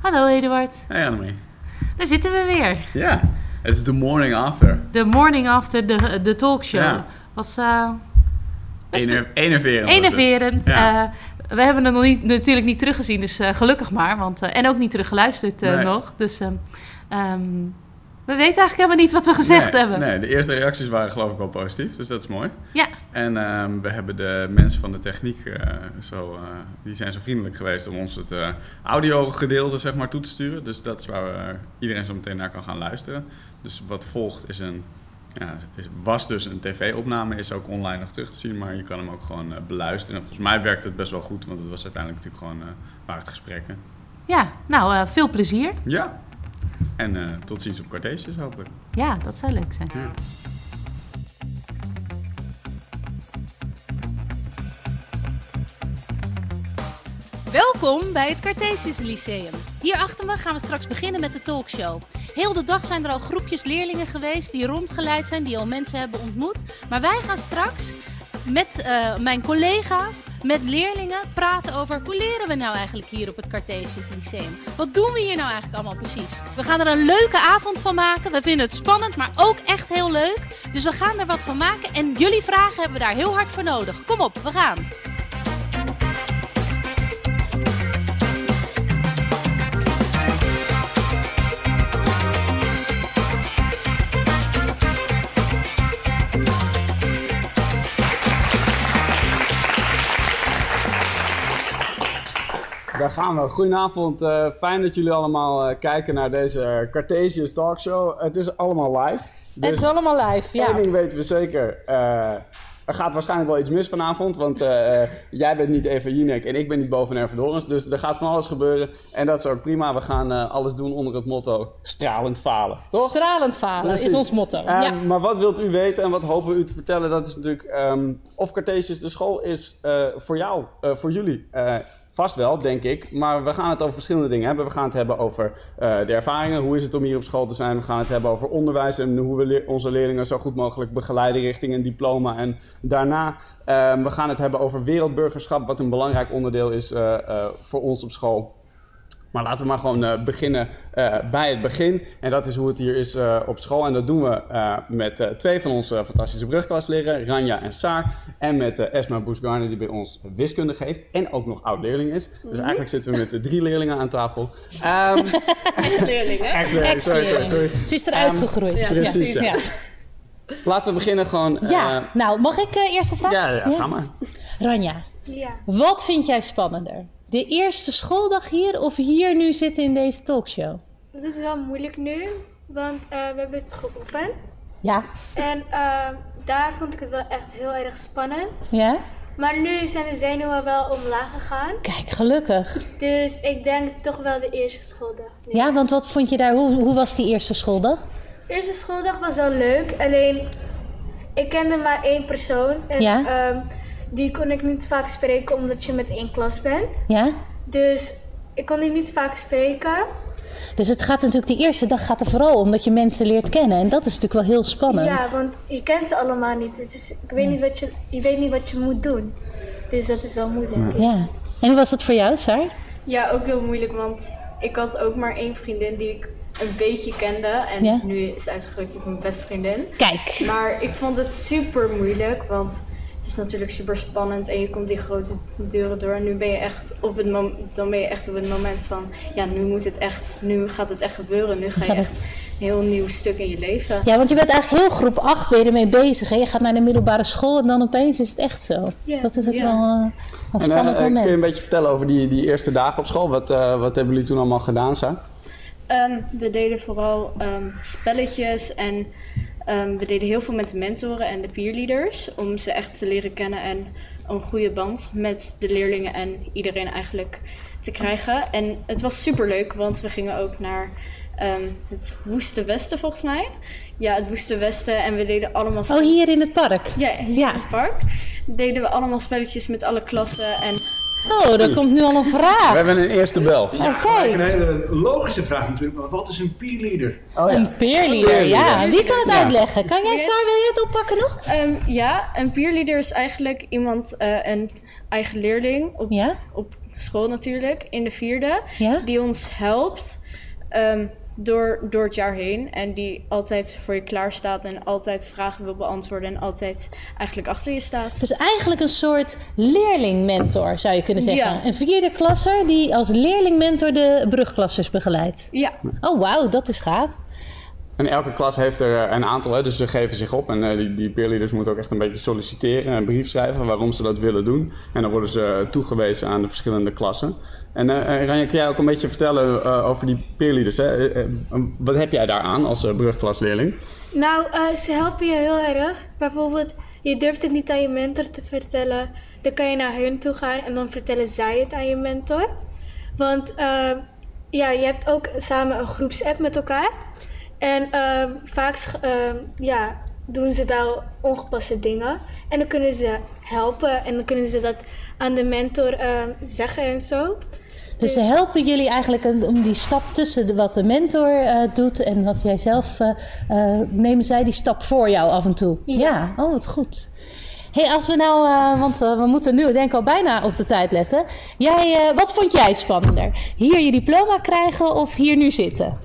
Hallo Eduard, Hey Annemie. daar zitten we weer. Ja, het is the morning after. De morning after de, de talkshow. Ja. Was eh, enerverend. was het. enerverend. Ja. Eh, we hebben het nog niet, natuurlijk niet teruggezien, dus eh, gelukkig maar. Want, en ook niet teruggeluisterd Nee. nog. Dus ehm, ehm, we weten eigenlijk helemaal niet wat we gezegd nee, hebben. Nee, de eerste reacties waren geloof ik wel positief, dus dat is mooi. Ja, En ehm, we hebben de mensen van de techniek, eh, zo, eh, die zijn zo vriendelijk geweest om ons het eh audiogedeelte zeg maar, toe te sturen. Dus dat is waar we, iedereen zo meteen naar kan gaan luisteren. Dus wat volgt is een, ja, is, was dus een tv-opname, is ook online nog terug te zien, maar je kan hem ook gewoon beluisteren. En volgens mij werkt het best wel goed, want het was uiteindelijk natuurlijk gewoon, waren het gesprekken. ja. nou veel plezier. Ja, en eh, tot ziens op Cartesius hopelijk. Ja, dat zou leuk zijn. Ja. Welkom bij het Cartesius Lyceum. Hier achter me gaan we straks beginnen met de talkshow. Heel de dag zijn er al groepjes leerlingen geweest die rondgeleid zijn, die al mensen hebben ontmoet. Maar wij gaan straks met eh, mijn collega's, met leerlingen, praten over hoe leren we nou eigenlijk hier op het Cartesius Lyceum. Wat doen we hier nou eigenlijk allemaal precies? We gaan er een leuke avond van maken. We vinden het spannend, maar ook echt heel leuk. Dus we gaan er wat van maken en jullie vragen hebben we daar heel hard voor nodig. Kom op, we gaan. Daar gaan we. Goedenavond. eh, fijn dat jullie allemaal eh, kijken naar deze Cartesius Talkshow. Het is allemaal live. Het is allemaal live, ja. één ding weten we zeker. eh, er gaat waarschijnlijk wel iets mis vanavond. Want jij bent niet Eva Jinek en ik ben niet boven Ervedorens. Dus er gaat van alles gebeuren. En dat is ook prima. We gaan alles doen onder het motto stralend falen. Toch? Stralend falen is ons motto. Ehm, ja. Maar wat wilt u weten en wat hopen we u te vertellen? Dat is natuurlijk ehm, of Cartesius de school is voor jou, voor jullie. Vast wel, denk ik. Maar we gaan het over verschillende dingen hebben. We gaan het hebben over eh, de ervaringen. Hoe is het om hier op school te zijn? We gaan het hebben over onderwijs en hoe we onze leerlingen zo goed mogelijk begeleiden richting een diploma. En daarna, ehm, we gaan het hebben over wereldburgerschap, wat een belangrijk onderdeel is eh, eh, voor ons op school. Maar laten we maar gewoon eh, beginnen eh, bij het begin. En dat is hoe het hier is eh, op school. En dat doen we eh, met eh, twee van onze fantastische brugklasleraren, Ranja en Saar. En met eh, Esma Boesgarner, die bij ons wiskunde geeft. En ook nog oud-leerling is. Dus eigenlijk zitten we met drie leerlingen aan tafel. Ehm Ex-leerling, hè? ex-leerling, sorry, sorry, sorry. Ze is eruit Ehm, gegroeid. precies, Ja. ja. Laten we beginnen gewoon... eh, Ja, nou, mag ik uh, eerst de vraag? ja, ja, ga maar. Ranja, Ja. wat vind jij spannender? De eerste schooldag hier of hier nu zitten in deze talkshow? Dat is wel moeilijk nu, want eh, we hebben het geoefend. Ja. En eh, daar vond ik het wel echt heel erg spannend. Ja? Maar nu zijn de zenuwen wel omlaag gegaan. Kijk, gelukkig. Dus ik denk toch wel de eerste schooldag. Ja, want wat vond je daar? Hoe, hoe was die eerste schooldag? De eerste schooldag was wel leuk, alleen ik kende maar één persoon. En Ja? ehm, die kon ik niet vaak spreken omdat je met één klas bent. Ja? Dus ik kon die niet vaak spreken. Dus het gaat natuurlijk, die eerste dag gaat er vooral om dat je mensen leert kennen. En dat is natuurlijk wel heel spannend. Ja, want je kent ze allemaal niet. Het is, ik weet niet wat je, je weet niet wat je moet doen. Dus dat is wel moeilijk. Ja. En hoe was het voor jou, Saar? Ja, ook heel moeilijk, want ik had ook maar één vriendin die ik een beetje kende. En Ja? nu is ze uitgegroeid tot mijn beste vriendin. Kijk. Maar ik vond het super moeilijk, want het is natuurlijk super spannend en je komt die grote deuren door. En nu ben je echt op het mom- dan ben je echt op het moment van, ja, nu moet het echt, nu gaat het echt gebeuren. Nu ga je echt een heel nieuw stuk in je leven. Ja, want je bent eigenlijk heel groep 8 ben je ermee bezig. Hè? Je gaat naar de middelbare school en dan opeens is het echt zo. Dat is ook wel eh, een En, spannend eh, kun moment. je een beetje vertellen over die, die eerste dagen op school? Wat, eh, wat hebben jullie toen allemaal gedaan, Saar? Ehm, we deden vooral ehm, spelletjes en ehm, we deden heel veel met de mentoren en de peerleaders om ze echt te leren kennen en een goede band met de leerlingen en iedereen eigenlijk te krijgen. En het was super leuk, want we gingen ook naar ehm, het Woeste Westen volgens mij. Ja, het Woeste Westen en we deden allemaal Oh, hier in het park. ja, hier Ja. in het park. Deden we allemaal spelletjes met alle klassen en Oh, er komt nu al een vraag. We hebben een eerste bel. Oké. Een hele logische vraag natuurlijk, maar wat is een peerleader? Oh, ja. Een peerleader, ja. Wie kan het Ja. uitleggen? Kan jij, Saar, wil je het oppakken nog? Ehm, ja, een peerleader is eigenlijk iemand, eh, een eigen leerling op, Ja? op school natuurlijk, in de vierde. Ja? Die ons helpt ehm, door, door het jaar heen. En die altijd voor je klaar staat en altijd vragen wil beantwoorden. En altijd eigenlijk achter je staat. Dus eigenlijk een soort leerlingmentor, zou je kunnen zeggen. Ja. Een vierde klasser die als leerlingmentor de brugklassers begeleidt. Ja, Oh, wauw, dat is gaaf. En elke klas heeft er eh, een aantal, hè, dus ze geven zich op. En eh, die, die peerleaders moeten ook echt een beetje solliciteren, een brief schrijven waarom ze dat willen doen. En dan worden ze toegewezen aan de verschillende klassen. En eh, eh, Ranja, kun jij ook een beetje vertellen eh, over die peerleaders? Hè? Eh, eh, wat heb jij daaraan als eh, brugklasleerling? Nou, eh, ze helpen je heel erg. Bijvoorbeeld, je durft het niet aan je mentor te vertellen. Dan kan je naar hun toe gaan en dan vertellen zij het aan je mentor. Want eh, ja, je hebt ook samen een groepsapp met elkaar. En eh, vaak sch- eh, ja, doen ze wel ongepaste dingen. En dan kunnen ze helpen en dan kunnen ze dat aan de mentor eh, zeggen en zo. Dus ze helpen jullie eigenlijk om die stap tussen de- wat de mentor eh, doet en wat jij zelf. eh, eh, nemen zij die stap voor jou af en toe? Ja. oh wat goed. hey, als we nou, want we moeten nu denk ik al bijna op de tijd letten. Jij, wat vond jij spannender? Hier je diploma krijgen of hier nu zitten?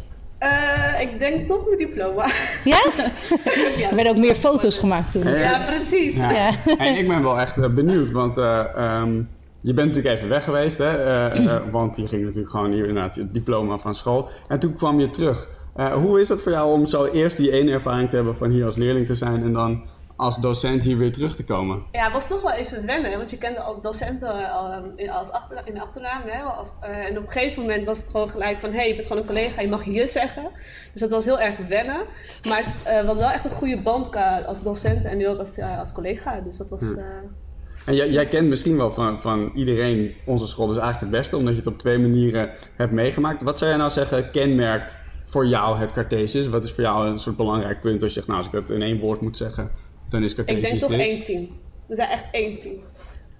Eh, ik denk toch mijn diploma. Ja? ja, Er werden ook meer foto's gemaakt toen. Ja. Ja, precies. Ja. Ja. En ik ben wel echt eh, benieuwd, want eh, ehm, je bent natuurlijk even weg geweest, hè? eh, eh, want je ging natuurlijk gewoon hier inderdaad je diploma van school. En toen kwam je terug. Eh, hoe is het voor jou om zo eerst die ene ervaring te hebben van hier als leerling te zijn en dan als docent hier weer terug te komen? Ja, het was toch wel even wennen, want je kende al docenten al, ehm, in, als achter, in de achternaam. Hè? Als, eh, en op een gegeven moment was het gewoon gelijk van, hé, hey, je bent gewoon een collega, je mag je zeggen. Dus dat was heel erg wennen. Maar eh we hadden wel echt een goede band als docent en nu ook als, eh, als collega. Dus dat was... eh, En jij, jij kent misschien wel van, van iedereen onze school dus eigenlijk het beste, omdat je het op twee manieren hebt meegemaakt. Wat zou jij nou zeggen kenmerkt voor jou het Cartesius? Wat is voor jou een soort belangrijk punt als je zegt, nou als ik het in één woord moet zeggen, dan is Cartesius ik denk toch één team. We zijn echt één team.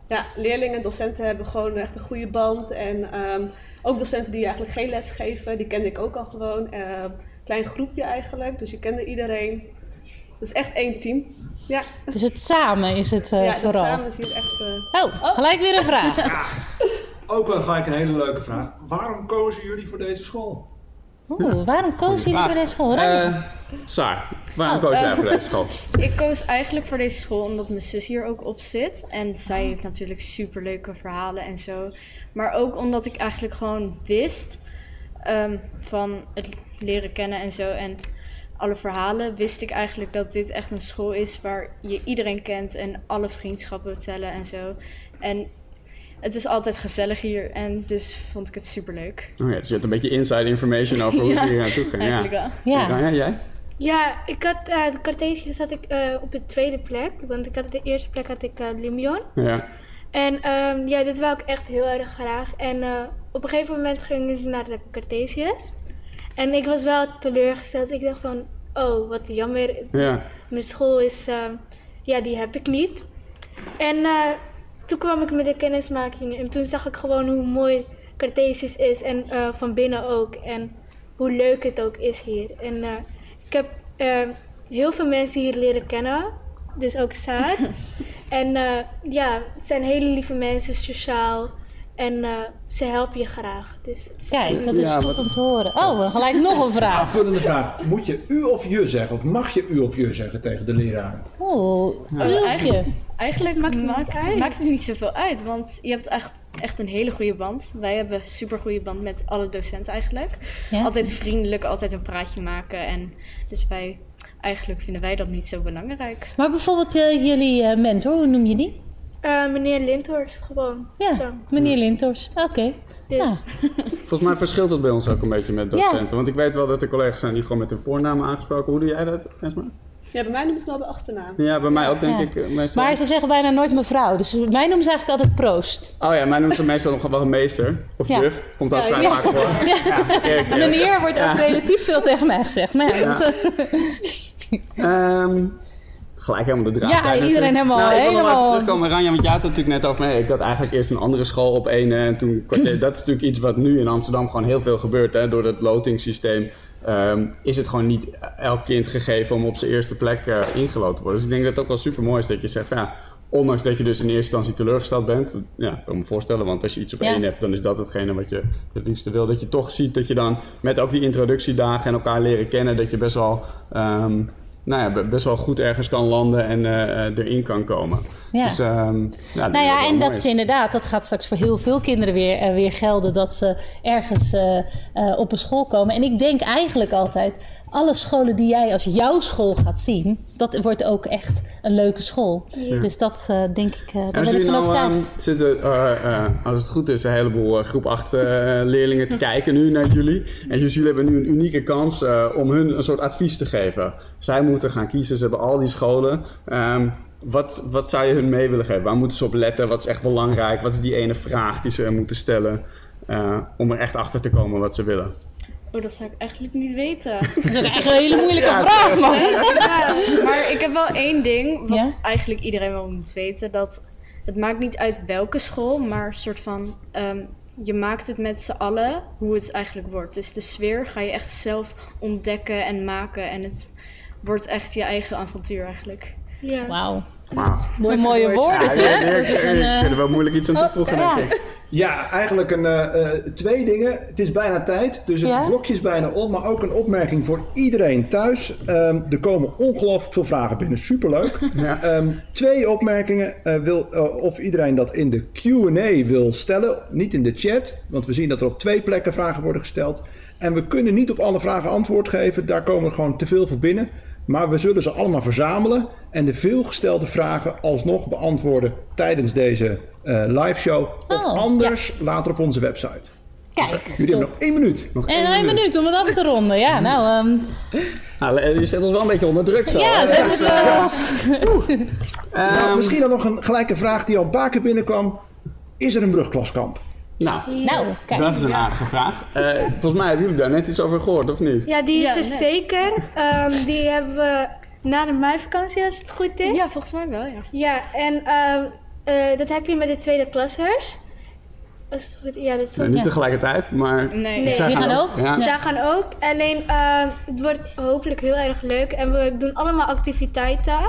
Ja, leerlingen en docenten hebben gewoon echt een goede band. En ehm, ook docenten die eigenlijk geen les geven, die kende ik ook al gewoon. Eh, klein groepje eigenlijk, dus je kende iedereen. Dus echt één team. Ja, Dus het samen is het eh, ja vooral. samen is hier echt... eh, Oh, gelijk weer een vraag. Ook wel gelijk een hele leuke vraag. Waarom kozen jullie voor deze school? Oeh, waarom koos jullie voor deze school? Saar, waarom Oh, koos jij eh. voor deze school? ik koos eigenlijk voor deze school omdat mijn zus hier ook op zit. En zij heeft natuurlijk superleuke verhalen en zo. Maar ook omdat ik eigenlijk gewoon wist ehm, van het leren kennen en zo. En alle verhalen wist ik eigenlijk dat dit echt een school is waar je iedereen kent en alle vriendschappen tellen en zo. En het is altijd gezellig hier en dus vond ik het superleuk. Oh ja, dus je hebt een beetje inside information over hoe het Ja, hier naartoe ging. Eigenlijk Ja. wel. Ja. Ranja, jij? Ja, ik had uh, de Cartesius had ik eh, op de tweede plek. Want ik had de eerste plek had ik uh, Lumion. Ja. En um, ja, dit wou ik echt heel erg graag. En uh, op een gegeven moment ging ik naar de Cartesius. En ik was wel teleurgesteld. Ik dacht van, oh, wat jammer. Ja. Mijn school is, uh, ja, die heb ik niet. En toen kwam ik met de kennismaking. En toen zag ik gewoon hoe mooi Cartesius is. En van binnen ook. En hoe leuk het ook is hier. En heb uh, heel veel mensen hier leren kennen. Dus ook Saad. en uh, ja, het zijn hele lieve mensen, sociaal. En uh, ze helpen je graag. Dus het is Kijk, dat is ja, goed om te horen. Oh, gelijk nog een vraag. Aanvullende vraag. Moet je u of je zeggen? Of mag je u of je zeggen tegen de leraar? Oeh, ja. eigenlijk, eigenlijk maakt, het maakt, uit. maakt het niet zoveel uit. Want je hebt echt, echt een hele goede band. Wij hebben een super goede band met alle docenten eigenlijk. Ja? Altijd vriendelijk, altijd een praatje maken. En dus wij, eigenlijk vinden wij dat niet zo belangrijk. Maar bijvoorbeeld uh, jullie uh, mentor, hoe noem je die? Uh, meneer Lindhorst, gewoon. Ja, Zo. meneer Lindhorst. Oké. Okay. Dus. Ja. Volgens mij verschilt het bij ons ook een beetje met docenten. Ja. Want ik weet wel dat er collega's zijn die gewoon met hun voornaam aangesproken. Hoe doe jij dat, Esma? Ja, bij mij noemen ze wel bij achternaam. Ja, bij mij ook denk ja. ik eh, meestal. Maar ze zeggen bijna nooit mevrouw. Dus mij noemen ze eigenlijk altijd proost. Oh ja, mij noemen ze meestal nog wel meester. Of ja. juf. Komt ook vrij vaak voor. Ja. Meneer wordt ook relatief veel tegen mij gezegd. Maar ja, um, gelijk helemaal de draad. Ja, iedereen natuurlijk. helemaal. Nou, ik wil helemaal. nog even terugkomen, Ranja, want jij had het natuurlijk net over. Nee, ik had eigenlijk eerst een andere school op één. En toen, dat is natuurlijk iets wat nu in Amsterdam gewoon heel veel gebeurt. Hè, door dat lotingssysteem um, is het gewoon niet elk kind gegeven om op zijn eerste plek uh, ingelood te worden. Dus ik denk dat het ook wel super mooi is dat je zegt: van, ja, ondanks dat je dus in eerste instantie teleurgesteld bent. Ja, ik kan me voorstellen, want als je iets op Ja. één hebt, dan is dat hetgene wat je het liefste wil. Dat je toch ziet dat je dan met ook die introductiedagen en elkaar leren kennen, dat je best wel, ehm, nou ja, be- best wel goed ergens kan landen en eh, eh, erin kan komen. Ja. Dus, ehm, ja, Nou ja, wel en dat is. inderdaad, dat gaat straks voor heel veel kinderen weer, eh, weer gelden dat ze ergens op een school komen. En ik denk eigenlijk altijd, alle scholen die jij als jouw school gaat zien, dat wordt ook echt een leuke school. Dus dat eh, denk ik, eh, daar En ben ik van nou, overtuigd. ehm, zitten, eh, als het goed is, een heleboel groep 8 leerlingen te kijken nu naar jullie. En dus jullie hebben nu een unieke kans om hun een soort advies te geven. Zij moeten gaan kiezen, ze hebben al die scholen. Ehm, wat, wat zou je hun mee willen geven? Waar moeten ze op letten? Wat is echt belangrijk? Wat is die ene vraag die ze moeten stellen? om er echt achter te komen wat ze willen. Oh, dat zou ik eigenlijk niet weten. Dat is echt een hele moeilijke Ja, vraag, man. maar ik heb wel één ding, wat Ja? eigenlijk iedereen wel moet weten. Dat het maakt niet uit welke school, maar een soort van... ehm, je maakt het met z'n allen hoe het eigenlijk wordt. Dus de sfeer ga je echt zelf ontdekken en maken. En het wordt echt je eigen avontuur eigenlijk. Ja. Wauw. Mooi mooie woorden, Ja, hè? Dat is ik- eh, vind er wel moeilijk iets aan toevoegen, ja. denk ik. Ja, eigenlijk een, eh, eh, twee dingen. Het is bijna tijd, dus het Ja? blokje is bijna om. Maar ook een opmerking voor iedereen thuis. Ehm, er komen ongelooflijk veel vragen binnen. Superleuk. Ja. Ehm, twee opmerkingen. Eh, wil, of iedereen dat in de Q&A wil stellen. Niet in de chat, want we zien dat er op twee plekken vragen worden gesteld. En we kunnen niet op alle vragen antwoord geven. Daar komen er gewoon te veel voor binnen. Maar we zullen ze allemaal verzamelen en de veelgestelde vragen alsnog beantwoorden tijdens deze eh live show. Of Oh, anders later op onze website. Kijk. Jullie hebben nog één minuut. Nog En een minuut om het af te ronden. Ja, nou, ehm, Nou, je zet ons wel een beetje onder druk zo. ja, hè? ze hebben het wel. Ehm, Nou, misschien dan nog een gelijke vraag die al een paar keer binnenkwam. Is er een brugklaskamp? Nou, Nou, kijk. dat is een aardige vraag. Eh, volgens mij hebben jullie daar net iets over gehoord, of niet? Ja, die is Ja, er zeker. Ehm, die hebben we na de meivakantie, als het goed is. Ja, volgens mij wel, ja. Ja, en ehm, eh, dat heb je met de tweede klassers. Als het goed ja, dat is Nee, niet tegelijkertijd, maar... Nee. Nee. zij Die gaan ook? Ja. Zij gaan ook. Alleen, ehm, het wordt hopelijk heel erg leuk. En we doen allemaal activiteiten.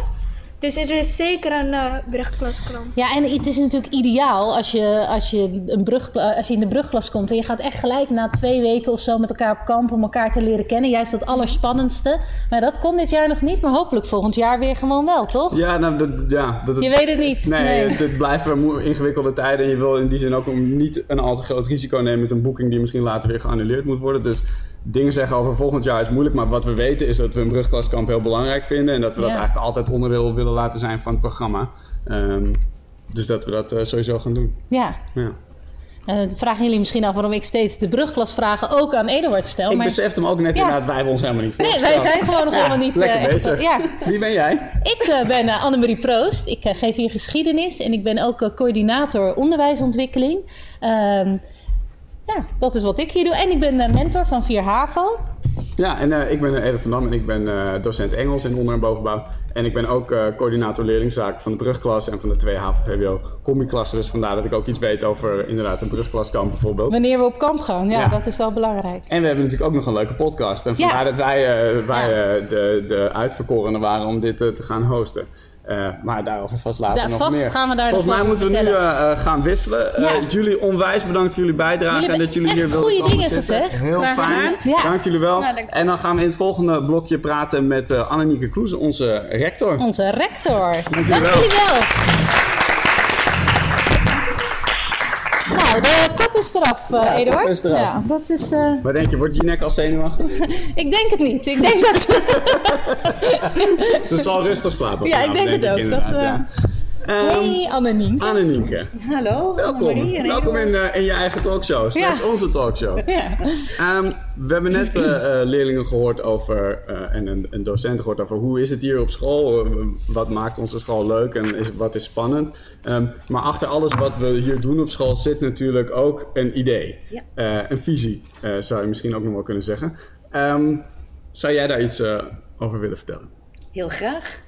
Dus er is zeker een uh, brugklasklant. Ja, en het is natuurlijk ideaal als je, als, je een brug, als je in de brugklas komt en je gaat echt gelijk na twee weken of zo met elkaar op kamp om elkaar te leren kennen. Juist dat allerspannendste. Maar dat kon dit jaar nog niet, maar hopelijk volgend jaar weer gewoon wel, toch? Ja, nou, dat, ja, dat, Je weet het niet. Nee, Nee. het, het blijven ingewikkelde tijden. En je wil in die zin ook om niet een al te groot risico nemen met een boeking die misschien later weer geannuleerd moet worden. Dus dingen zeggen over volgend jaar is moeilijk. Maar wat we weten is dat we een brugklaskamp heel belangrijk vinden. En dat we dat Ja. eigenlijk altijd onderdeel willen laten zijn van het programma. Ehm, dus dat we dat eh, sowieso gaan doen. Ja. Ja. Eh, vragen jullie misschien af waarom ik steeds de brugklasvragen ook aan Eduard stel. Ik maar... besefte me ook net Ja. inderdaad, wij hebben ons helemaal niet Nee, voorgesteld. wij zijn gewoon nog Ja, helemaal niet... Lekker eh, echt- bezig. ja. Wie ben jij? Ik ben eh, Annemarie Proost. Ik geef hier geschiedenis en ik ben ook coördinator onderwijsontwikkeling. Ehm, ja, dat is wat ik hier doe. En ik ben eh, mentor van 4 HAVO. Ja, en eh, ik ben Ede van Dam en ik ben eh, docent Engels in onder- en bovenbouw. En ik ben ook eh, coördinator leerlingzaken van de brugklas en van de 2 HAVO-VWO combi-klassen. Dus vandaar dat ik ook iets weet over inderdaad een brugklaskamp bijvoorbeeld. Wanneer we op kamp gaan. Ja, Ja. dat is wel belangrijk. En we hebben natuurlijk ook nog een leuke podcast. En Ja. vandaar dat wij, eh, wij Ja. eh, de, de uitverkorenen waren om dit eh, te gaan hosten. Eh, maar daarover vast later Daar- nog vast meer. gaan we daar Volgens mij moeten we nu vertellen. eh, gaan wisselen. Eh, Ja. jullie onwijs bedankt voor jullie bijdrage Jullie en dat jullie hier wilden goede komen dingen zitten. gezegd. Heel fijn. Ja. Dank jullie wel. Nou, dank- en dan gaan we in het volgende blokje praten met uh, Annemieke Kloeze, onze rector. Onze rector. Dank wel. jullie wel. Nou, de kop is eraf, eh Ja, Eduard. is eraf. Ja, dat is... eh, Maar denk je, wordt je nek al zenuwachtig? ik denk het niet. Ik denk dat... Ze zal rustig slapen. Ja, ik denk het ook. Dat, eh, ja. Ehm, hey, Annemiek. Annemieke, Hallo, welkom. Annemarie Welkom in, eh, in je eigen talkshow. Straks Ja. onze talkshow. Ja. Ehm, we hebben net eh, eh, leerlingen gehoord over, en een, een docent gehoord over hoe is het hier op school? Wat maakt onze school leuk en is, wat is spannend? Ehm, maar achter alles wat we hier doen op school zit natuurlijk ook een idee. Ja. Een visie, zou je misschien ook nog wel kunnen zeggen. Zou jij daar iets over willen vertellen? Heel graag.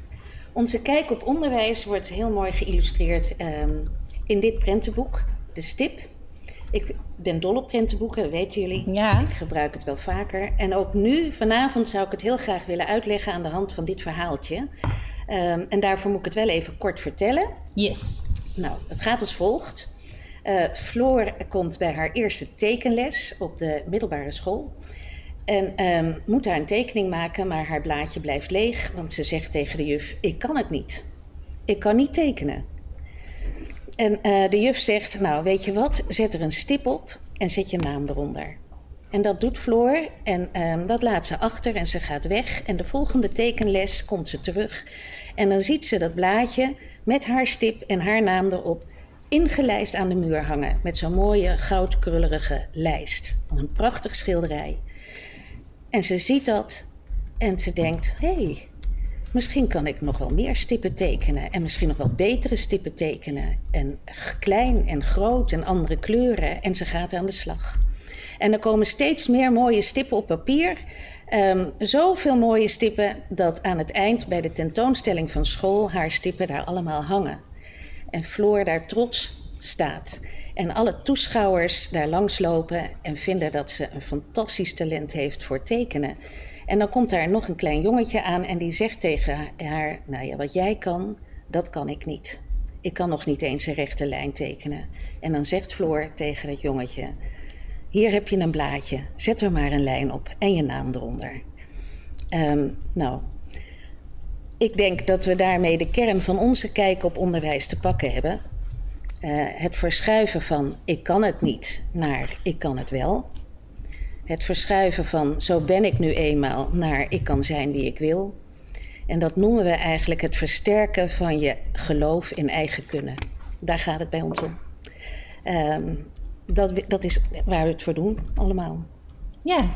Onze kijk op onderwijs wordt heel mooi geïllustreerd ehm, in dit prentenboek, de STIP. Ik ben dol op prentenboeken, dat weten jullie. Ja. Ik gebruik het wel vaker. En ook nu, vanavond, zou ik het heel graag willen uitleggen aan de hand van dit verhaaltje. Ehm, en daarvoor moet ik het wel even kort vertellen. Yes. Nou, het gaat als volgt. Uh, Floor komt bij haar eerste tekenles op de middelbare school. En um, moet daar een tekening maken, maar haar blaadje blijft leeg. Want ze zegt tegen de juf: Ik kan het niet. Ik kan niet tekenen. En uh, de juf zegt: Nou, weet je wat? Zet er een stip op en zet je naam eronder. En dat doet Floor en um, dat laat ze achter en ze gaat weg. En de volgende tekenles komt ze terug. En dan ziet ze dat blaadje met haar stip en haar naam erop ingelijst aan de muur hangen. Met zo'n mooie goudkrullerige lijst. Een prachtig schilderij. En ze ziet dat en ze denkt: hé, hey, misschien kan ik nog wel meer stippen tekenen. En misschien nog wel betere stippen tekenen. En klein en groot en andere kleuren. En ze gaat aan de slag. En er komen steeds meer mooie stippen op papier. Um, zoveel mooie stippen dat aan het eind bij de tentoonstelling van school haar stippen daar allemaal hangen. En Floor daar trots staat. En alle toeschouwers daar langslopen en vinden dat ze een fantastisch talent heeft voor tekenen. En dan komt daar nog een klein jongetje aan en die zegt tegen haar: Nou ja, wat jij kan, dat kan ik niet. Ik kan nog niet eens een rechte lijn tekenen. En dan zegt Floor tegen dat jongetje: Hier heb je een blaadje, zet er maar een lijn op en je naam eronder. Um, nou, ik denk dat we daarmee de kern van onze kijk op onderwijs te pakken hebben. Uh, het verschuiven van ik kan het niet naar ik kan het wel. Het verschuiven van zo ben ik nu eenmaal naar ik kan zijn wie ik wil. En dat noemen we eigenlijk het versterken van je geloof in eigen kunnen. Daar gaat het bij ons om. Um, dat, dat is waar we het voor doen, allemaal. Ja,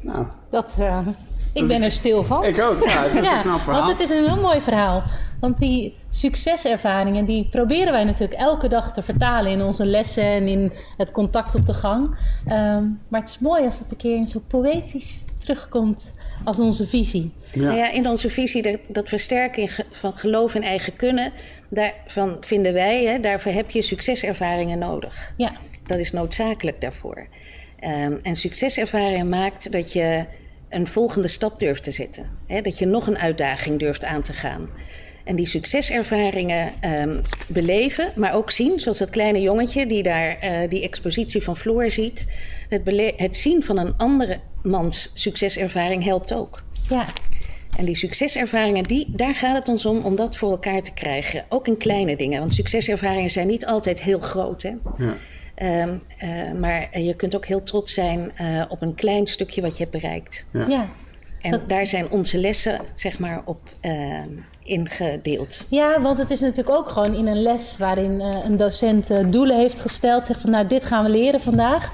nou. dat, uh, ik dus ben er stil van. Ik ook, ja. Het is ja, een knap verhaal. Want het is een heel mooi verhaal. Want die succeservaringen, die proberen wij natuurlijk elke dag te vertalen in onze lessen en in het contact op de gang. Um, maar het is mooi als dat een keer zo poëtisch terugkomt als onze visie. Ja. Nou ja, in onze visie, dat, dat versterken van geloof in eigen kunnen, daarvan vinden wij, hè, daarvoor heb je succeservaringen nodig. Ja. Dat is noodzakelijk daarvoor. Um, en succeservaring maakt dat je een volgende stap durft te zetten. Hè? Dat je nog een uitdaging durft aan te gaan. En die succeservaringen um, beleven, maar ook zien, zoals dat kleine jongetje die daar uh, die expositie van Floor ziet. Het, het, zien van een andere mans succeservaring helpt ook. Ja. En die succeservaringen, die, daar gaat het ons om om dat voor elkaar te krijgen. Ook in kleine dingen, want succeservaringen zijn niet altijd heel groot. Hè? Ja. Um, uh, maar je kunt ook heel trots zijn uh, op een klein stukje wat je hebt bereikt. Ja. ja. En dat... daar zijn onze lessen zeg maar op uh, ingedeeld. Ja, want het is natuurlijk ook gewoon in een les waarin een docent doelen heeft gesteld. Zegt van nou dit gaan we leren vandaag.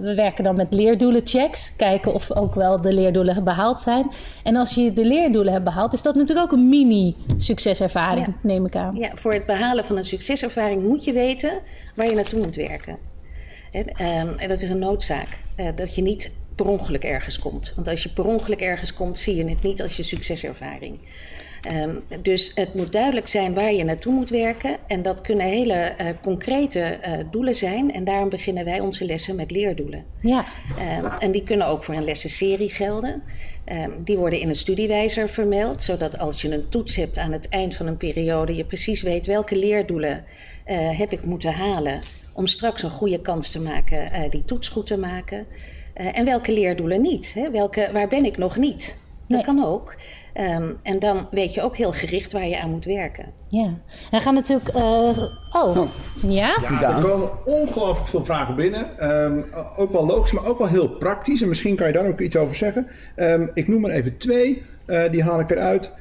we werken dan met leerdoelenchecks. Kijken of ook wel de leerdoelen behaald zijn. En als je de leerdoelen hebt behaald, is dat natuurlijk ook een mini succeservaring, ja. neem ik aan. Ja, voor het behalen van een succeservaring moet je weten waar je naartoe moet werken. En, en dat is een noodzaak. Dat je niet per ongeluk ergens komt. Want als je per ongeluk ergens komt, zie je het niet als je succeservaring. Um, dus het moet duidelijk zijn waar je naartoe moet werken. En dat kunnen hele uh, concrete uh, doelen zijn. En daarom beginnen wij onze lessen met leerdoelen. Ja. Um, en die kunnen ook voor een lessenserie gelden. Um, die worden in een studiewijzer vermeld. Zodat als je een toets hebt aan het eind van een periode... je precies weet welke leerdoelen uh, heb ik moeten halen... om straks een goede kans te maken die toets goed te maken. Uh, en welke leerdoelen niet? Hè? Welke, waar ben ik nog niet? Dat nee. kan ook. Um, en dan weet je ook heel gericht waar je aan moet werken. Ja, en dan gaan natuurlijk. Uh, oh. oh. Ja? ja? Er komen ongelooflijk veel vragen binnen. Um, ook wel logisch, maar ook wel heel praktisch. En misschien kan je daar ook iets over zeggen. Um, ik noem er even twee. Uh, die haal ik eruit.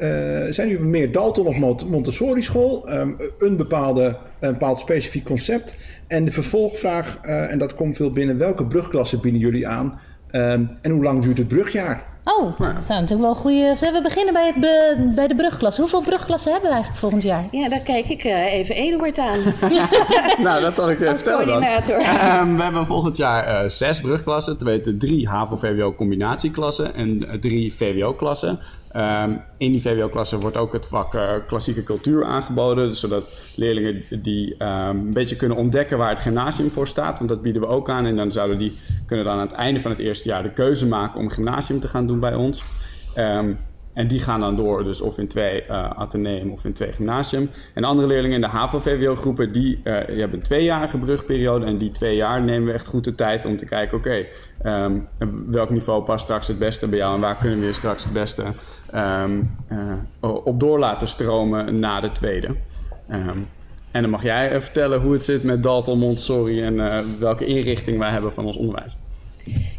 Uh, zijn jullie meer Dalton of Montessori school? Um, een, bepaalde, een bepaald specifiek concept. En de vervolgvraag, uh, en dat komt veel binnen, welke brugklasse bieden jullie aan? Um, en hoe lang duurt het brugjaar? Oh, dat zijn natuurlijk wel goede. Zullen we beginnen bij, het be, bij de brugklasse? Hoeveel brugklassen hebben we eigenlijk volgend jaar? Ja, daar kijk ik uh, even Eduard aan. nou, dat zal ik even vertellen dan. Um, we hebben volgend jaar uh, zes brugklassen. Te weten drie HAVO-VWO combinatieklassen en uh, drie VWO-klassen. Um, in die VWO-klasse wordt ook het vak uh, klassieke cultuur aangeboden. Dus zodat leerlingen die um, een beetje kunnen ontdekken waar het gymnasium voor staat. Want dat bieden we ook aan. En dan zouden die kunnen dan aan het einde van het eerste jaar de keuze maken om gymnasium te gaan doen bij ons. Um, En die gaan dan door, dus of in twee uh, ateneum of in twee gymnasium. En andere leerlingen in de HAVO-VWO-groepen, die, uh, die hebben een tweejarige brugperiode. En die twee jaar nemen we echt goed de tijd om te kijken, oké, welk niveau past straks het beste bij jou en waar kunnen we je straks het beste um, uh, op door laten stromen na de tweede. Um, en dan mag jij vertellen hoe het zit met Dalton Montessori en uh, welke inrichting wij hebben van ons onderwijs.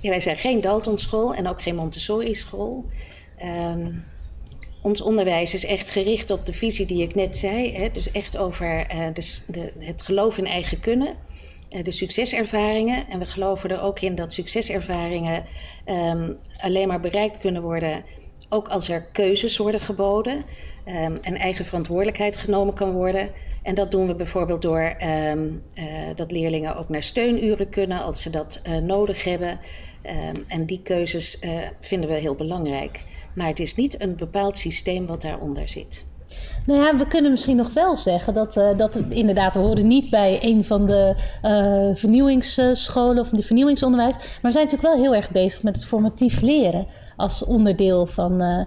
Ja, wij zijn geen Dalton school en ook geen Montessori school. Um, ons onderwijs is echt gericht op de visie die ik net zei. Hè? Dus echt over de, de, het geloof in eigen kunnen. De succeservaringen. En we geloven er ook in dat succeservaringen alleen maar bereikt kunnen worden. Ook als er keuzes worden geboden um, en eigen verantwoordelijkheid genomen kan worden. En dat doen we bijvoorbeeld door um, uh, dat leerlingen ook naar steunuren kunnen als ze dat uh, nodig hebben. Um, en die keuzes uh, vinden we heel belangrijk. Maar het is niet een bepaald systeem wat daaronder zit. Nou ja, we kunnen misschien nog wel zeggen dat, uh, dat inderdaad, we niet bij een van de vernieuwingsscholen of de vernieuwingsonderwijs. Maar we zijn natuurlijk wel heel erg bezig met het formatief leren als onderdeel van, uh,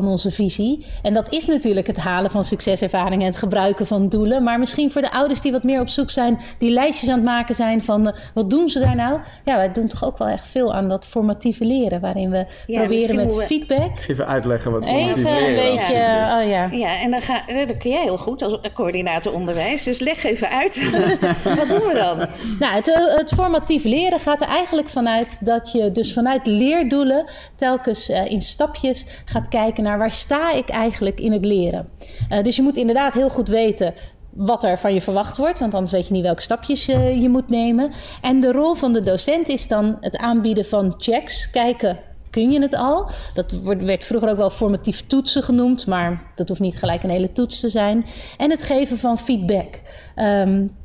van onze visie. En dat is natuurlijk het halen van succeservaringen en het gebruiken van doelen. Maar misschien voor de ouders die wat meer op zoek zijn, die lijstjes aan het maken zijn van uh, wat doen ze daar nou? Ja, wij doen toch ook wel echt veel aan dat formatieve leren, waarin we ja, proberen met we... feedback. Even uitleggen wat formatief even leren een beetje, ja, oh ja. Ja, en dan ga, dat kun jij heel goed als coördinator onderwijs. Dus leg even uit, wat doen we dan? Nou, het, het formatief leren gaat er eigenlijk vanuit dat je dus vanuit leerdoelen telkens uh, in stapjes gaat kijken naar waar sta ik eigenlijk in het leren. Uh, dus je moet inderdaad heel goed weten wat er van je verwacht wordt, want anders weet je niet welke stapjes je, je moet nemen. En de rol van de docent is dan het aanbieden van checks, kijken kun je het al. Dat werd vroeger ook wel formatief toetsen genoemd, maar dat hoeft niet gelijk een hele toets te zijn. En het geven van feedback. Um,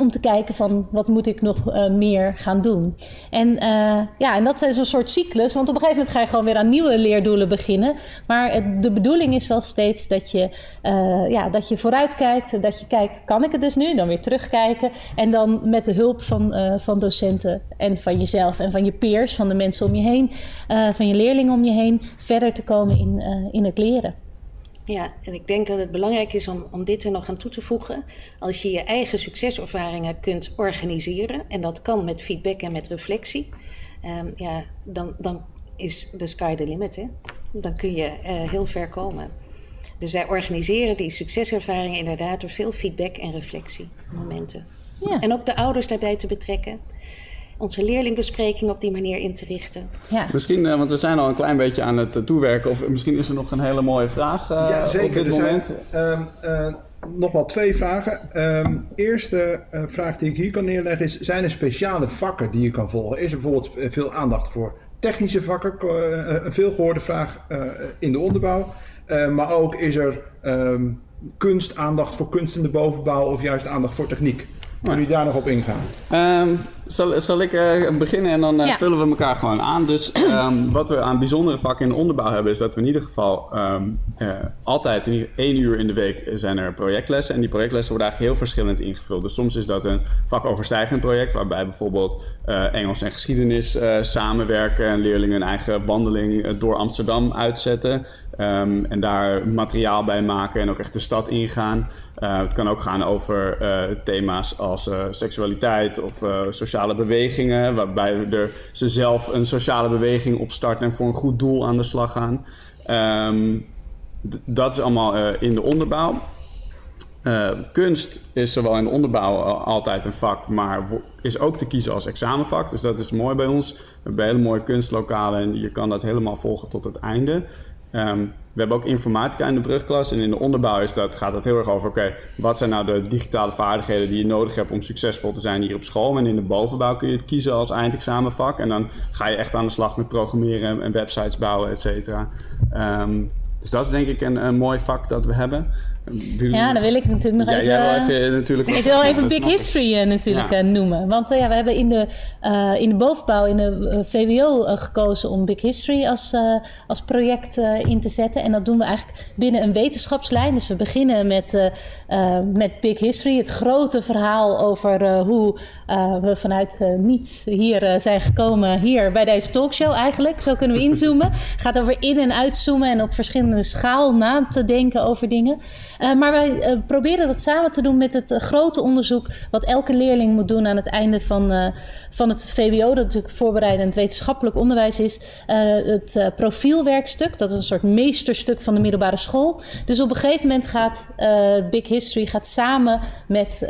om te kijken van wat moet ik nog uh, meer gaan doen. En uh, ja, en dat is een soort cyclus. Want op een gegeven moment ga je gewoon weer aan nieuwe leerdoelen beginnen. Maar de bedoeling is wel steeds dat je, uh, ja, dat je vooruit kijkt. Dat je kijkt, kan ik het dus nu? Dan weer terugkijken. En dan met de hulp van, van docenten en van jezelf en van je peers, van de mensen om je heen, van je leerlingen om je heen, verder te komen in, in het leren. Ja, en ik denk dat het belangrijk is om, om dit er nog aan toe te voegen. Als je je eigen succeservaringen kunt organiseren, en dat kan met feedback en met reflectie, um, ja, dan, dan is de sky the limit. Hè? Dan kun je uh, heel ver komen. Dus wij organiseren die succeservaringen inderdaad door veel feedback en reflectiemomenten. Ja. En ook de ouders daarbij te betrekken onze leerlingbespreking op die manier in te richten. Ja. Misschien, uh, want we zijn al een klein beetje aan het uh, toewerken, of misschien is er nog een hele mooie vraag uh, ja, zeker. op dit er moment. Zijn, um, nog wel twee vragen. Um, eerste vraag die ik hier kan neerleggen is, zijn er speciale vakken die je kan volgen? Is er bijvoorbeeld veel aandacht voor technische vakken? een veelgehoorde vraag in de onderbouw. maar ook is er um, kunst, aandacht voor kunst in de bovenbouw of juist aandacht voor techniek? Kunnen jullie daar nog op ingaan? Um, zal, zal ik uh, beginnen en dan uh, ja. vullen we elkaar gewoon aan. Dus um, wat we aan bijzondere vakken in de onderbouw hebben... is dat we in ieder geval um, uh, altijd in één uur in de week zijn er projectlessen. En die projectlessen worden eigenlijk heel verschillend ingevuld. Dus soms is dat een vakoverstijgend project... waarbij bijvoorbeeld Engels en geschiedenis samenwerken... en leerlingen een eigen wandeling door Amsterdam uitzetten... Um, en daar materiaal bij maken en ook echt de stad ingaan. Uh, het kan ook gaan over uh, thema's als uh, seksualiteit of sociale bewegingen, waarbij er ze zelf een sociale beweging opstarten en voor een goed doel aan de slag gaan. Um, dat is allemaal in de onderbouw. kunst is zowel in de onderbouw altijd een vak, maar is ook te kiezen als examenvak. Dus dat is mooi bij ons. We hebben hele mooie kunstlokalen en je kan dat helemaal volgen tot het einde. Um, we hebben ook informatica in de brugklas. En in de onderbouw is dat, gaat het heel erg over... oké, wat zijn nou de digitale vaardigheden die je nodig hebt... om succesvol te zijn hier op school? En in de bovenbouw kun je het kiezen als eindexamenvak. En dan ga je echt aan de slag met programmeren en websites bouwen, et cetera. Um, dus dat is denk ik een, mooi vak dat we hebben. Ja, dan wil ik natuurlijk nog Ja, even... jij wil even natuurlijk... Ik wil even Big. History eh, natuurlijk Ja. eh, noemen. Want eh, ja, we hebben in de, eh, in de bovenbouw, in de eh, VWO, eh, gekozen om Big History als, eh, als project eh, in te zetten. En dat doen we eigenlijk binnen een wetenschapslijn. Dus we beginnen met, eh, eh, met Big History, het grote verhaal over eh, hoe eh, we vanuit eh, niets hier eh, zijn gekomen, hier bij deze talkshow eigenlijk. Zo kunnen we inzoomen. Het gaat over in- en uitzoomen en op verschillende schaal na te denken over dingen. Eh, maar wij eh, proberen dat samen te doen met het eh, grote onderzoek wat elke leerling moet doen aan het einde van, van het VWO, dat natuurlijk voorbereidend wetenschappelijk onderwijs is. Het profielwerkstuk, dat is een soort meesterstuk van de middelbare school. Dus op een gegeven moment gaat Big History gaat samen met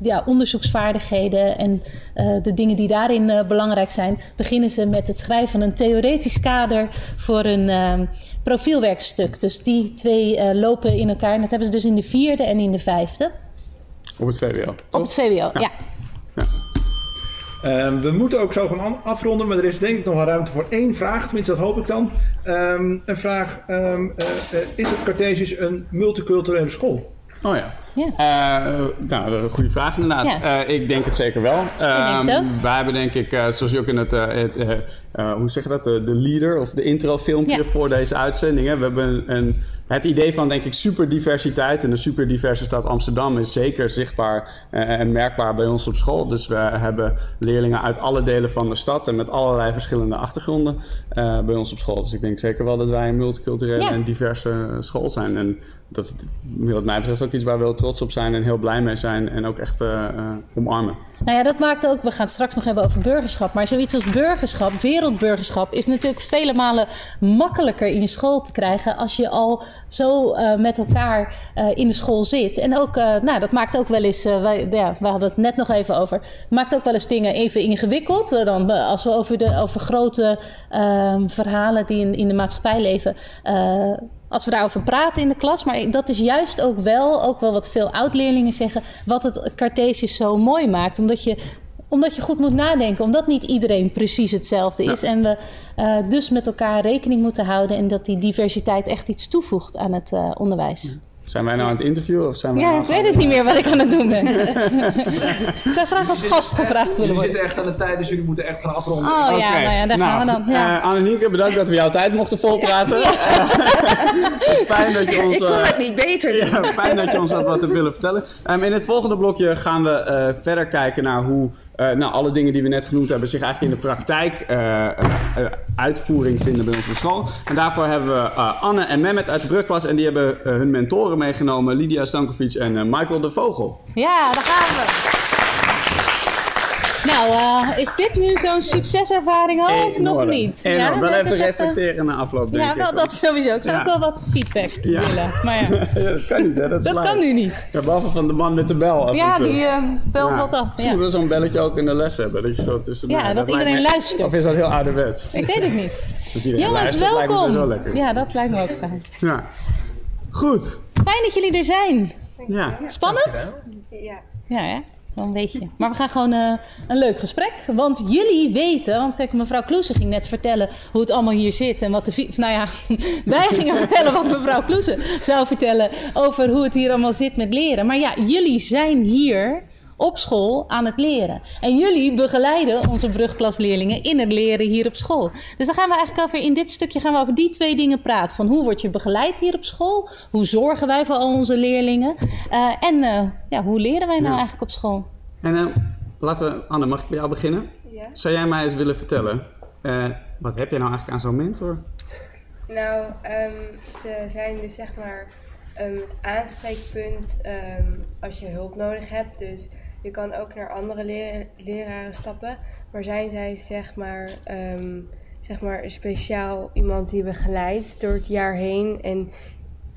ja, onderzoeksvaardigheden en eh, de dingen die daarin eh, belangrijk zijn, beginnen ze met het schrijven van een theoretisch kader voor een ehm, profielwerkstuk. Dus die twee eh, lopen in elkaar. En dat hebben ze dus in de vierde en in de vijfde. Op het VWO. Op het VWO, ja. Ehm, we moeten ook zo gaan an- afronden, maar er is denk ik nog een ruimte voor één vraag. Tenminste, dat hoop ik dan. Ehm, een vraag: ehm, eh, eh, Is het Cartesius een multiculturele school? Oh ja. Ja. Eh, nou, een goede vraag inderdaad. Ja. Eh, ik denk het zeker wel. denk het Ehm, ook. wij hebben denk ik, eh, zoals je ook in het, het hoe zeg je dat, de, de leader of de introfilmpje Ja. voor deze uitzending. hè. We hebben een, het idee van denk ik superdiversiteit. En de superdiverse stad Amsterdam is zeker zichtbaar en merkbaar bij ons op school. Dus we hebben leerlingen uit alle delen van de stad en met allerlei verschillende achtergronden bij ons op school. Dus ik denk zeker wel dat wij een multiculturele en diverse school zijn. En dat is wat mij betreft ook iets waar we trots op zijn en heel blij mee zijn en ook echt eh, eh, omarmen. Nou ja, dat maakt ook, we gaan straks nog hebben over burgerschap. Maar zoiets als burgerschap, wereldburgerschap, is natuurlijk vele malen makkelijker in je school te krijgen als je al zo eh, met elkaar in de school zit. En ook, nou, dat maakt ook wel eens, wij, ja, we hadden het net nog even over, maakt ook wel eens dingen even ingewikkeld. Dan, als we over, de, over grote ehm, verhalen die in, in de maatschappij leven. Als we daarover praten in de klas. Maar dat is juist ook wel, ook wel wat veel oud-leerlingen zeggen, wat het Cartesius zo mooi maakt. Omdat je, omdat je goed moet nadenken, omdat niet iedereen precies hetzelfde is. En we eh, dus met elkaar rekening moeten houden en dat die diversiteit echt iets toevoegt aan het eh, onderwijs. Zijn wij nou aan het interviewen of zijn wij Ja, nou ik weet het niet meer wat ik aan het doen ben. ik zou graag als gast gevraagd willen Jullie worden. zitten echt aan de tijd, dus jullie moeten echt gaan afronden. Oh ja, Oké. nou ja, daar gaan we dan. Ja. eh, Annemieke, bedankt dat we jouw tijd mochten volpraten. fijn dat je ons... Ik kon eh, het niet beter. Ja, fijn dat je ons had wat te willen vertellen. Ehm, in het volgende blokje gaan we eh, verder kijken naar hoe eh, nou, alle dingen die we net genoemd hebben zich eigenlijk in de praktijk eh, eh, uitvoering vinden bij op school. En daarvoor hebben we Anne en Mehmet uit de brugklas en die hebben hun mentoren meegenomen, Lydia Stankovic en Michael de Vogel. Ja, daar gaan we. Nou, eh, is dit nu zo'n succeservaring al of nog niet? Enorm. wel dat even reflecteren na afloop, denk Ja, ik. wel, dat sowieso. Ik zou Ja. ook wel wat feedback Ja. willen. Maar ja, Ja, dat kan niet, hè? Dat, is dat kan nu niet. Ja, behalve van de man met de bel. Ja, en die eh, belt Ja. wat af. Misschien Ja. moeten we zo'n belletje ook in de les hebben. Dat je zo tussen. Ja, dat iedereen me- luistert. Of is dat heel ouderwets? Ik weet het niet. Dat iedereen Jongens, luistert, lijkt me sowieso welkom. lekker. Ja, dat lijkt me ook fijn. Ja. Goed. Fijn dat jullie er zijn. Ja. Spannend? Ja. Ja, Wel een beetje. Maar we gaan gewoon eh, een leuk gesprek. Want jullie weten, want kijk, mevrouw Kloesen ging net vertellen hoe het allemaal hier zit. En wat de. Nou ja, wij gingen vertellen wat mevrouw Kloesen zou vertellen over hoe het hier allemaal zit met leren. Maar ja, jullie zijn hier op school aan het leren. En jullie begeleiden onze brugklasleerlingen in het leren hier op school. Dus dan gaan we eigenlijk over, in dit stukje gaan we over die twee dingen praten. Van hoe word je begeleid hier op school? Hoe zorgen wij voor al onze leerlingen? Eh, en eh, ja, hoe leren wij nou Ja. eigenlijk op school? En eh, laten we, Anne, mag ik bij jou beginnen? Ja. Zou jij mij eens willen vertellen? eh, wat heb jij nou eigenlijk aan zo'n mentor? Nou, ehm, ze zijn dus zeg maar een aanspreekpunt ehm, als je hulp nodig hebt. Dus je kan ook naar andere leraren stappen. Maar zijn zij zeg maar, ehm, zeg maar speciaal iemand die begeleidt door het jaar heen. En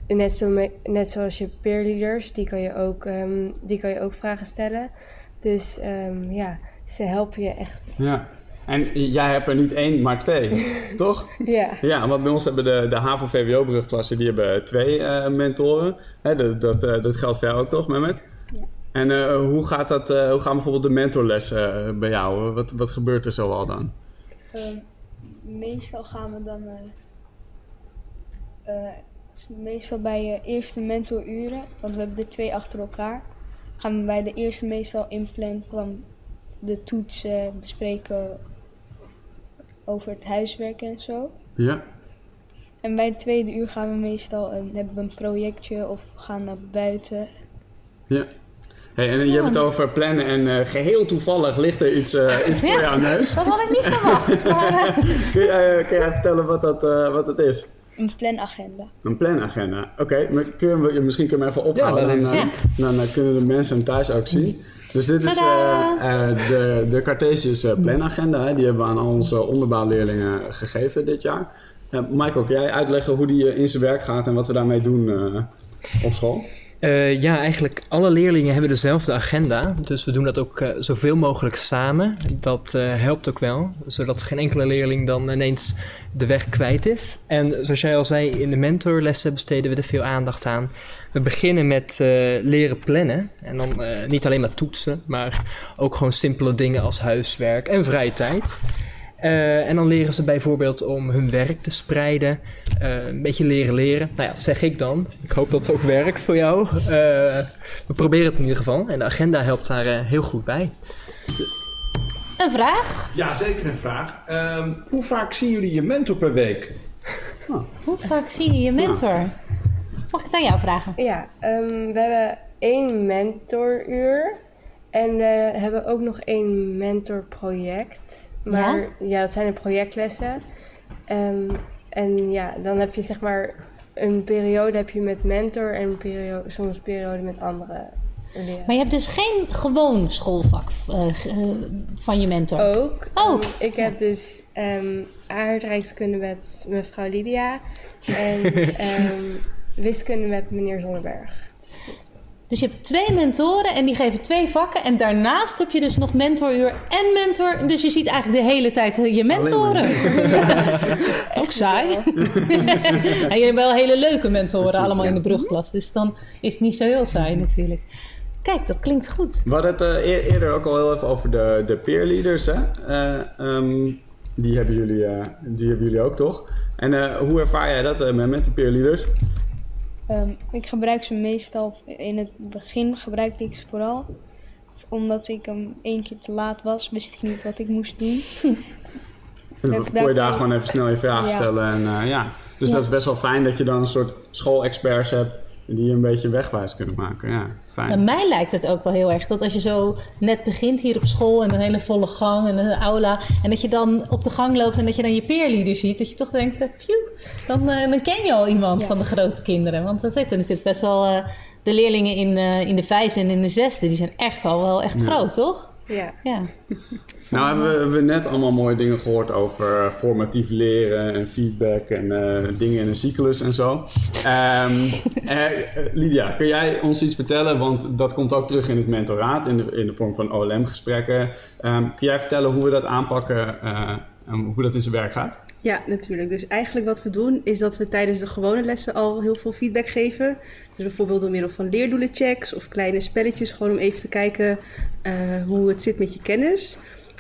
net, zo me- net zoals je peerleaders, die kan je ook, ehm, die kan je ook vragen stellen. Dus ehm, ja, ze helpen je echt. Ja. En jij hebt er niet één, maar twee, toch? Ja. Ja, want bij ons hebben de, de HAVO-VWO-brugklassen, die hebben twee eh, mentoren. Hè, dat, dat, eh, dat geldt voor jou ook toch, Mehmet? En eh, hoe, gaat dat, eh, hoe gaan bijvoorbeeld de mentorlessen eh, bij jou? Wat, wat gebeurt er zoal dan? Ehm, meestal gaan we dan. meestal bij je eerste mentoruren, want we hebben er twee achter elkaar, gaan we bij de eerste meestal inplannen van de toetsen, bespreken over het huiswerk en zo. Ja. En bij het tweede uur gaan we meestal een, hebben we een projectje of gaan naar buiten. Ja. Hey, en je hebt het over plannen en eh, geheel toevallig ligt er iets, eh, iets voor Ja, jouw neus. Dat had ik niet verwacht. Maar, eh, Kun jij, kun jij vertellen wat dat, eh, wat dat is? Een planagenda. Een planagenda. Oké, maar kun je, misschien kun je hem even ophalen. Ja, laat dan, zien. dan, kunnen de mensen hem thuis ook zien. Dus dit is eh, eh, de, de Cartesius planagenda. Hè. Die hebben we aan al onze onderbouwleerlingen gegeven dit jaar. Eh, Michael, kun jij uitleggen hoe die in zijn werk gaat en wat we daarmee doen eh, op school? Eh, ja, eigenlijk alle leerlingen hebben dezelfde agenda. Dus we doen dat ook eh, zoveel mogelijk samen. Dat eh, helpt ook wel, zodat geen enkele leerling dan ineens de weg kwijt is. En zoals jij al zei, in de mentorlessen besteden we er veel aandacht aan. We beginnen met leren plannen. En dan niet alleen maar toetsen, maar ook gewoon simpele dingen als huiswerk en vrije tijd. Eh, en dan leren ze bijvoorbeeld om hun werk te spreiden. eh, een beetje leren leren. Nou ja, zeg ik dan. Ik hoop dat het ook werkt voor jou. Eh, we proberen het in ieder geval. En de agenda helpt daar eh, heel goed bij. een vraag? Ja, zeker een vraag. Ehm, hoe vaak zien jullie je mentor per week? Hoe vaak zie je je mentor? Mag ik het aan jou vragen? Ja, ehm, we hebben één mentoruur. En we hebben ook nog één mentorproject. Maar ja, dat zijn de projectlessen. Ehm, en ja, dan heb je zeg maar een periode heb je met mentor en een periode, soms een periode met andere. Maar je hebt dus geen gewoon schoolvak eh, eh, van je mentor. Ook. Oh. Ehm, ik heb dus ehm aardrijkskunde met mevrouw Lydia. En ehm, wiskunde met meneer Zonneberg. Dus je hebt twee mentoren en die geven twee vakken. En daarnaast heb je dus nog mentoruur en mentor. Dus je ziet eigenlijk de hele tijd je mentoren. Ook saai. en je hebt wel hele leuke mentoren Precies, allemaal ja. in de brugklas. Dus dan is het niet zo heel saai natuurlijk. Kijk, dat klinkt goed. We hadden het eh, eer- eerder ook al heel even over de, de peer leaders. Hè? Eh, ehm, die, hebben jullie, eh, die hebben jullie ook toch? En eh, hoe ervaar jij dat eh, met, de peer Ehm, ik gebruik ze meestal, in het begin gebruikte ik ze vooral. Omdat ik hem één keer te laat was, wist ik niet wat ik moest doen. En dan kon je daar gewoon even snel je vragen Ja. stellen. En, eh, ja. Dus Ja. dat is best wel fijn dat je dan een soort schoolexperts hebt die je een beetje wegwijs kunnen maken. Ja, fijn. Bij mij lijkt het ook wel heel erg dat als je zo net begint hier op school en een hele volle gang en een aula. En dat je dan op de gang loopt en dat je dan je peerleader ziet. Dat je toch denkt, eh, phew, dan, eh, dan ken je al iemand van de grote kinderen. Want dat zitten natuurlijk best wel eh, de leerlingen in, eh, in de vijfde en in de zesde. Die zijn echt al wel echt Ja. groot, toch? Ja. Ja. Nou hebben we, hebben we net allemaal mooie dingen gehoord over eh, formatief leren en feedback en eh, dingen in een cyclus en zo. Ehm, eh, eh, Lydia, kun jij ons iets vertellen? Want dat komt ook terug in het mentoraat in de, in de vorm van OLM-gesprekken. Ehm, kun jij vertellen hoe we dat aanpakken eh, hoe dat in zijn werk gaat? Ja, natuurlijk. Dus eigenlijk wat we doen is dat we tijdens de gewone lessen al heel veel feedback geven. Dus bijvoorbeeld door middel van leerdoelenchecks of kleine spelletjes, gewoon om even te kijken eh, hoe het zit met je kennis.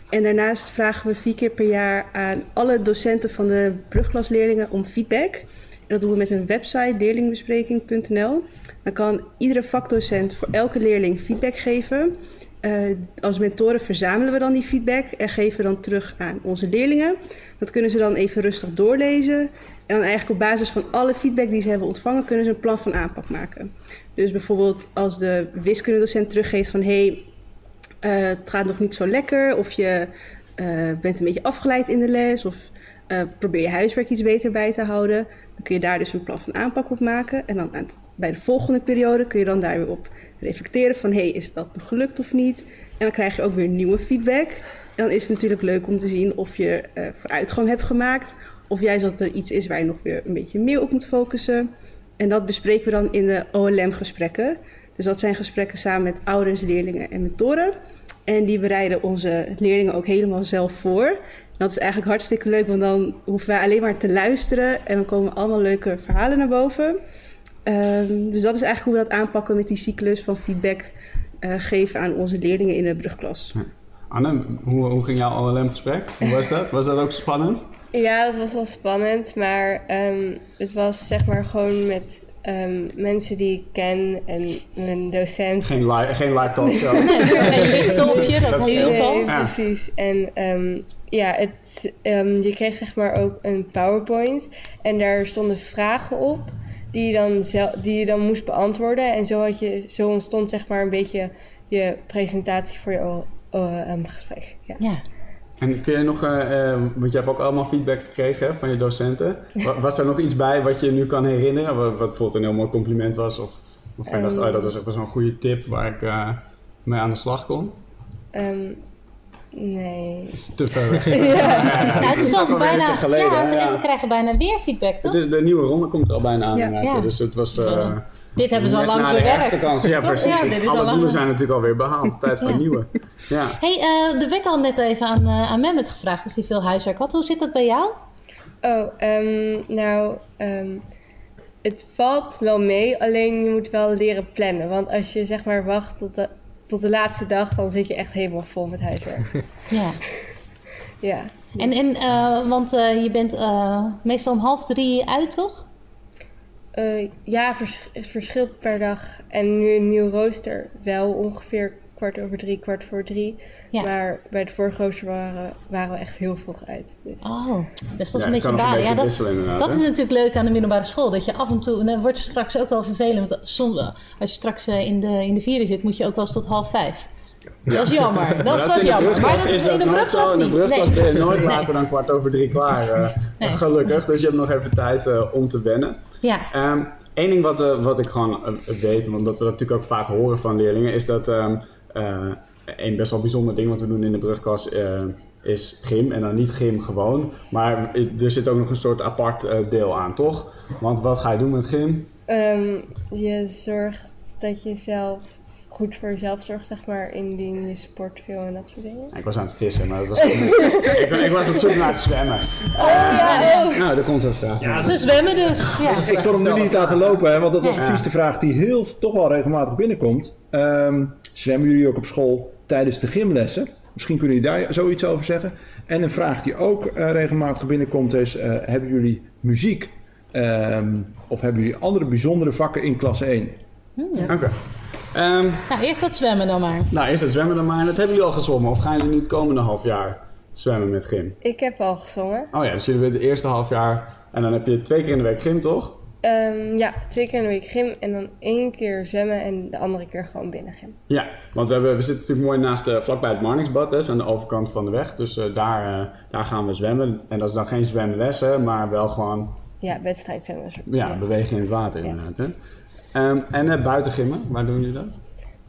En daarnaast vragen we vier keer per jaar aan alle docenten van de brugklasleerlingen om feedback. En dat doen we met een website, leerlingbespreking.nl. Dan kan iedere vakdocent voor elke leerling feedback geven. Eh, als mentoren verzamelen we dan die feedback en geven dan terug aan onze leerlingen. Dat kunnen ze dan even rustig doorlezen. En dan eigenlijk op basis van alle feedback die ze hebben ontvangen, kunnen ze een plan van aanpak maken. Dus bijvoorbeeld als de wiskundedocent teruggeeft van hé, hey, eh, het gaat nog niet zo lekker, of je eh, bent een beetje afgeleid in de les, of probeer je huiswerk iets beter bij te houden, dan kun je daar dus een plan van aanpak op maken. En dan aan het- bij de volgende periode kun je dan daar weer op reflecteren van hey, is dat gelukt of niet? En dan krijg je ook weer nieuwe feedback. En dan is het natuurlijk leuk om te zien of je eh, vooruitgang hebt gemaakt, of juist dat er iets is waar je nog weer een beetje meer op moet focussen. En dat bespreken we dan in de OLM-gesprekken. Dus dat zijn gesprekken samen met ouders, leerlingen en mentoren. En die bereiden onze leerlingen ook helemaal zelf voor. Dat is eigenlijk hartstikke leuk, want dan hoeven wij alleen maar te luisteren en dan komen allemaal leuke verhalen naar boven. Ehm, dus dat is eigenlijk hoe we dat aanpakken met die cyclus van feedback eh, geven aan onze leerlingen in de brugklas. Anne, hoe, hoe ging jouw OLM-gesprek? Hoe was dat? Was dat ook spannend? Ja, dat was wel spannend, maar ehm, het was zeg maar gewoon met ehm, mensen die ik ken en mijn docent. Geen, li geen live talkshow. Nee, geen lichtopje, dat Dat is heel veel. Ja. precies. En ehm, ja, het, ehm, je kreeg zeg maar ook een PowerPoint en daar stonden vragen op die je dan, zel- die je dan moest beantwoorden. En zo, had je, zo ontstond zeg maar een beetje je presentatie voor je OM-gesprek. Ja. Ja. En kun je nog, eh, eh, want je hebt ook allemaal feedback gekregen hè, van je docenten. Wa- Was er nog iets bij wat je nu kan herinneren? Wat, wat bijvoorbeeld een heel mooi compliment was? Of, of je dacht, Ehm. oh, dat was ook wel zo'n goede tip waar ik eh, mee aan de slag kon? Ehm, nee. Dat is te ver weg. Ja. Ja, het is ook al bijna. geleden, ja, en Ja. ze krijgen bijna weer feedback, toch? Het is, de nieuwe ronde komt er al bijna aan. Ja. inderdaad, Ja. Dus het was... Eh, Dit hebben ze al lang verwerkt. Ja, precies. Ja, dit is Alle al lang- doelen zijn natuurlijk alweer behaald. Tijd voor Ja. nieuwe. Ja. hey, eh, er werd al net even aan, eh aan Mehmet gevraagd of hij veel huiswerk had. Hoe zit dat bij jou? Oh, ehm, nou, ehm, het valt wel mee, alleen je moet wel leren plannen. Want als je zeg maar wacht tot de, tot de laatste dag, dan zit je echt helemaal vol met huiswerk. Ja. ja. En, en eh, want eh, je bent eh, meestal om half drie uit, toch? Eh, ja, vers- het verschilt per dag. En nu een nieuw rooster wel ongeveer kwart over drie, kwart voor drie. Ja. Maar bij de vorige rooster waren, waren we echt heel vroeg uit. Dus. Oh, dus dat is Ja, een je beetje balen. Ja, dat, is natuurlijk leuk aan de middelbare school. Dat je af en toe, en dan wordt het straks ook wel vervelend. Want soms, als je straks eh, in, de, in de vierde zit, moet je ook wel eens tot half vijf. Dat is jammer. Dat is, dat jammer. Maar dat is is in de brugklas zo. In de brugklas Nee. ben je nooit Nee. later dan kwart over drie klaar. eh, Nee. Gelukkig. Dus je hebt nog even tijd eh, om te wennen. Ja. Ehm Eén ding wat, wat ik gewoon weet, want dat we dat natuurlijk ook vaak horen van leerlingen, is dat ehm eh, een best wel bijzonder ding wat we doen in de brugklas eh, is gym. En dan niet gym gewoon, maar er zit ook nog een soort apart eh, deel aan, toch? Want wat ga je doen met gym? Ehm, je zorgt dat je zelf goed voor jezelf zorgt, zeg maar, indien je sport veel en dat soort dingen. Ik was aan het vissen, maar dat was ik, ik was op zoek naar het zwemmen. Oh, ja, oh. Nou, daar komt een vraag. Ze zwemmen dus. Ja. Ik kon hem nu niet laten lopen, hè, want dat was Ja. precies de vraag die heel, toch wel regelmatig binnenkomt. Ehm, zwemmen jullie ook op school tijdens de gymlessen? Misschien kunnen jullie daar zoiets over zeggen. En een vraag die ook eh, regelmatig binnenkomt is: eh, hebben jullie muziek ehm, of hebben jullie andere bijzondere vakken in klas 1? Oké. Ehm, Nou, eerst dat zwemmen dan maar. nou, eerst het zwemmen dan maar. Dat hebben jullie al gezwommen. Of gaan jullie nu het komende half jaar zwemmen met gym? Ik heb al gezongen. Oh ja, dus jullie willen het eerste half jaar... En dan heb je twee keer in de week gym, toch? Ehm, ja, twee keer in de week gym en dan één keer zwemmen en de andere keer gewoon binnen gym. Ja, want we, hebben, we zitten natuurlijk mooi naast de, vlakbij het Marnixbad, dus aan de overkant van de weg. Dus eh, daar, eh, daar gaan we zwemmen. En dat is dan geen zwemlessen, maar wel gewoon Ja, wedstrijd zwemmen. ja, bewegen in het water inderdaad. Hè? Ehm, en uh, buiten gymmen, waar doen jullie dat?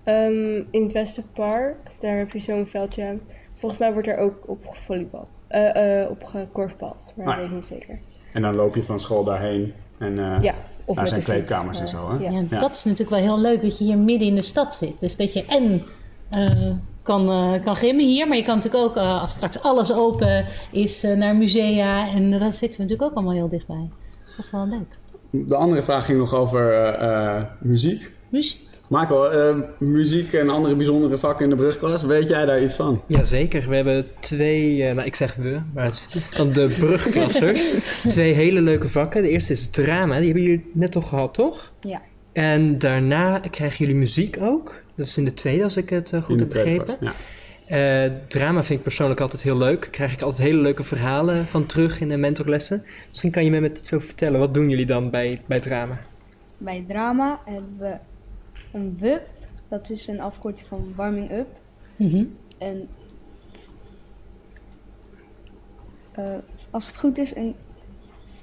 Ehm, in het Westerpark, daar heb je zo'n veldje. Volgens mij wordt er ook op gevolleybald. eh eh op gekorfbald, maar Ah, dat ja. weet ik niet zeker. En dan loop je van school daarheen. En eh Ja, of daar met zijn de fiets, kleedkamers en eh, zo. Hè? ja. Ja, Dat is natuurlijk wel heel leuk dat je hier midden in de stad zit. Dus dat je en eh, kan, eh, kan gymmen hier, maar je kan natuurlijk ook, eh, als straks alles open is, eh, naar musea. En dat zitten we natuurlijk ook allemaal heel dichtbij. Dus dat is wel leuk. De andere vraag ging nog over eh, eh, muziek. Muziek? Michael, eh, muziek en andere bijzondere vakken in de brugklas, weet jij daar iets van? Jazeker, we hebben twee, eh, nou ik zeg we, maar het is van de brugklassers. twee hele leuke vakken. De eerste is drama, die hebben jullie net toch gehad, toch? Ja. En daarna krijgen jullie muziek ook. Dat is in de tweede, als ik het goed In de heb begrepen. klas, ja. Eh, drama vind ik persoonlijk altijd heel leuk. Daar krijg ik altijd hele leuke verhalen van terug in de mentorlessen. Misschien kan je me met het zo vertellen. Wat doen jullie dan bij, bij drama? Bij drama hebben we een WUP. Dat is een afkorting van Warming Up. Mhm. En eh, als het goed is, een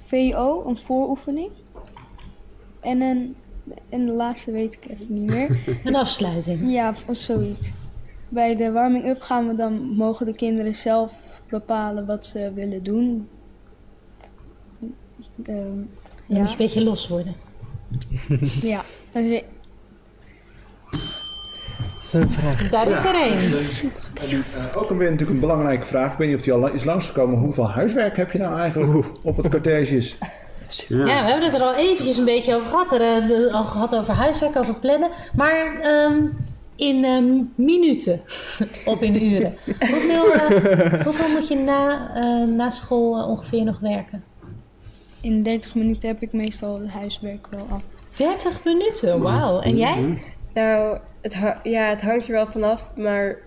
VO, een vooroefening. En, een, en de laatste weet ik even niet meer. Een afsluiting. Ja, of zoiets. Bij de warming up gaan we dan, mogen de kinderen zelf bepalen wat ze willen doen. Ehm, Dan ja. moet je een beetje los worden. ja, dat is Dat is een vraag. Daar is er één. Eh, ook een, weer natuurlijk een belangrijke vraag. Ik weet niet of die al is langsgekomen. Hoeveel huiswerk heb je nou eigenlijk op het Cartesius? Ja. we hebben het er al eventjes een beetje over gehad. Er, eh, de- al gehad over huiswerk, over plannen. Maar ehm, in eh, minuten of in uren. Hoeveel, eh, hoeveel moet je na, eh, na school eh, ongeveer nog werken? In 30 minuten heb ik meestal het huiswerk wel af. 30 minuten, wauw. En jij? Nou, het, ja, het hangt er wel vanaf, maar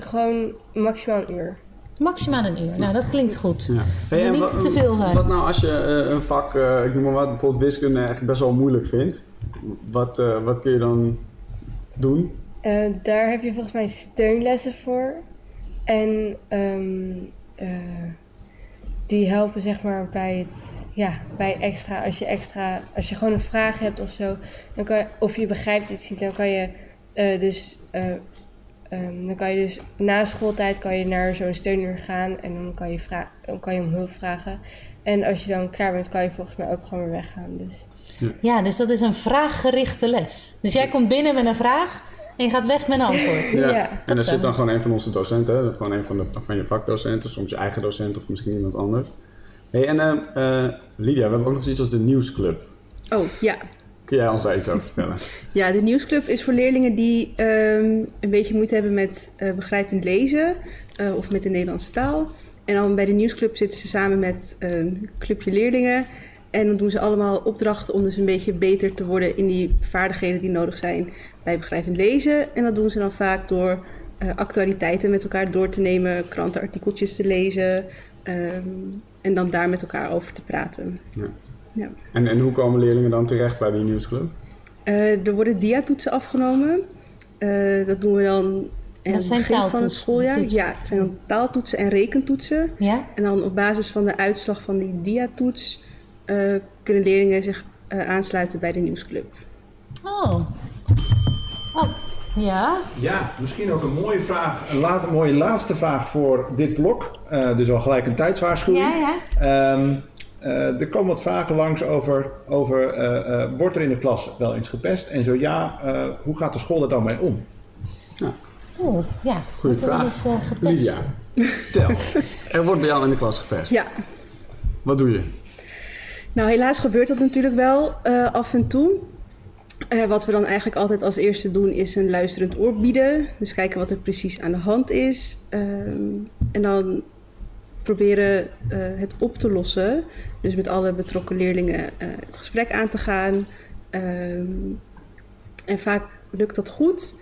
gewoon maximaal een uur. Maximaal een uur. Nou, dat klinkt goed. Ja. En niet te veel zijn. Wat nou als je een vak, eh, ik noem maar wat, bijvoorbeeld wiskunde, echt best wel moeilijk vindt? Wat, eh, wat kun je dan doen? Eh, daar heb je volgens mij steunlessen voor. En ehm, eh, die helpen zeg maar bij het, ja, bij extra, als je extra, als je gewoon een vraag hebt of zo, dan kan of je begrijpt iets niet, dan kan je eh, dus, eh, ehm, dan kan je dus na schooltijd kan je naar zo'n steunuur gaan en dan kan je, dan kan je om hulp vragen. En als je dan klaar bent, kan je volgens mij ook gewoon weer weggaan. Dus. Ja, dus dat is een vraaggerichte les. Dus jij komt binnen met een vraag en je gaat weg met een antwoord. en dat er zit dan gewoon een van onze docenten, hè, gewoon een van, de, van je vakdocenten, soms je eigen docent of misschien iemand anders. Hey, en eh, eh, Lydia, we hebben ook nog zoiets als de nieuwsclub. Oh, ja. Kun jij ons daar iets over vertellen? Ja, de nieuwsclub is voor leerlingen die ehm, een beetje moeite hebben met eh, begrijpend lezen eh, of met de Nederlandse taal. En dan bij de nieuwsclub zitten ze samen met een clubje leerlingen. En dan doen ze allemaal opdrachten om dus een beetje beter te worden in die vaardigheden die nodig zijn bij begrijpend lezen. En dat doen ze dan vaak door eh, actualiteiten met elkaar door te nemen, krantenartikeltjes te lezen ehm, en dan daar met elkaar over te praten. Ja. Ja. En, en hoe komen leerlingen dan terecht bij die nieuwsclub? Eh, er worden diatoetsen afgenomen. Eh, dat doen we dan aan het zijn begin van het schooljaar. toetsen. Ja, het zijn dan taaltoetsen en rekentoetsen. Ja? En dan op basis van de uitslag van die diatoets eh, kunnen leerlingen zich eh, aansluiten bij de nieuwsclub. Oh. Oh, ja. Ja, misschien ook een mooie vraag, een laat, mooie laatste vraag voor dit blok. Eh, dus al gelijk een tijdswaarschuwing. Ja, ja. Ehm, eh, er komen wat vragen langs over, over eh, eh, wordt er in de klas wel eens gepest? En zo ja, eh, hoe gaat de school er dan mee om? Oeh, ja. Goeie er vraag. eens, eh, gepest? Lydia, stel, er wordt bij jou in de klas gepest. Ja. Wat doe je? Nou, helaas gebeurt dat natuurlijk wel eh, af en toe. Eh, wat we dan eigenlijk altijd als eerste doen is een luisterend oor bieden. Dus kijken wat er precies aan de hand is. Ehm, en dan proberen eh, het op te lossen. Dus met alle betrokken leerlingen het gesprek aan te gaan. Ehm, en vaak lukt dat goed.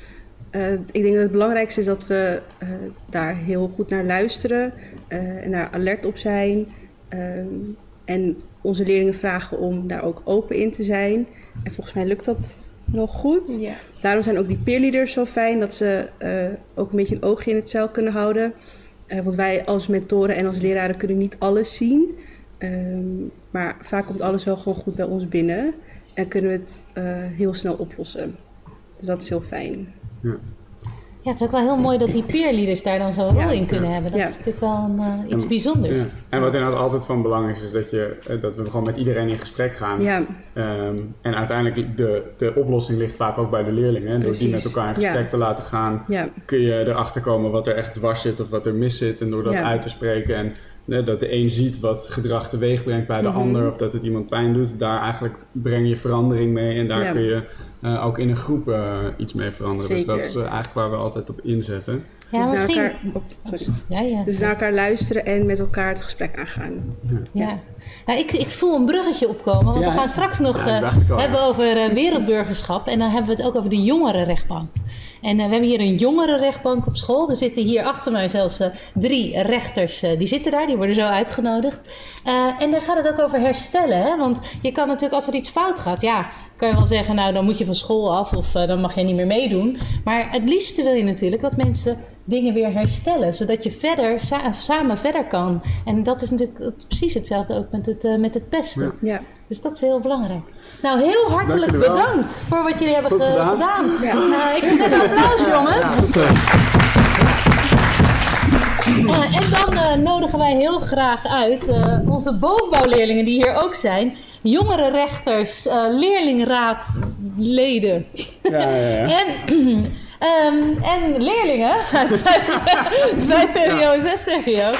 Ik denk dat het belangrijkste is dat we daar heel goed naar luisteren en daar alert op zijn. Ehm, en onze leerlingen vragen om daar ook open in te zijn. En volgens mij lukt dat wel goed. Ja. Daarom zijn ook die peerleaders zo fijn dat ze eh, ook een beetje een oogje in het zeil kunnen houden. Eh, want wij als mentoren en als leraren kunnen niet alles zien. Ehm, maar vaak komt alles wel gewoon goed bij ons binnen. En kunnen we het eh, heel snel oplossen. Dus dat is heel fijn. Ja. Ja, het is ook wel heel mooi dat die peerleaders daar dan zo'n rol Ja. in kunnen hebben. Dat Ja. is natuurlijk wel een, eh, iets En- bijzonders. Ja. En wat inderdaad altijd van belang is, is dat, je, eh, dat we gewoon met iedereen in gesprek gaan. Ja. Ehm, en uiteindelijk de, de oplossing ligt vaak ook bij de leerlingen. Door die met elkaar in Ja. gesprek te laten gaan, Ja. kun je erachter komen wat er echt dwars zit of wat er mis zit. En door dat Ja. uit te spreken en eh, dat de een ziet wat gedrag teweeg brengt bij de Mhm. ander of dat het iemand pijn doet, daar eigenlijk breng je verandering mee. En daar Ja. kun je eh, ook in een groep eh, iets mee veranderen. Dus dat is eh, eigenlijk waar we altijd op inzetten. Ja, Dus naar misschien... elkaar- oh, sorry. Ja, ja. Dus naar elkaar luisteren en met elkaar het gesprek aangaan. Ja. Nou, ik, ik voel een bruggetje opkomen, want Ja, we gaan straks nog ja, eh, hebben over eh, wereldburgerschap. En dan hebben we het ook over de jongerenrechtbank. En eh, we hebben hier een jongerenrechtbank op school. Er zitten hier achter mij zelfs eh, drie rechters. eh, die zitten daar, die worden zo uitgenodigd. Eh, en daar gaat het ook over herstellen. Hè? Want je kan natuurlijk, als er iets fout gaat, ja, kan je wel zeggen, nou dan moet je van school af of eh, dan mag je niet meer meedoen. Maar het liefste wil je natuurlijk dat mensen dingen weer herstellen, zodat je verder, sa- samen verder kan. En dat is natuurlijk het- precies hetzelfde ook met het, eh, met het pesten. Ja. Dus dat is heel belangrijk. Nou, heel hartelijk bedankt voor wat jullie hebben gedaan. gedaan. Ja. Eh, ik geef een applaus, jongens. En dan eh, nodigen wij heel graag uit eh, onze bovenbouwleerlingen die hier ook zijn. Jongere rechters, eh leerlingraadleden. Ja, ja, ja. en, ehm, en leerlingen uit 5 PWO en 6 PWO.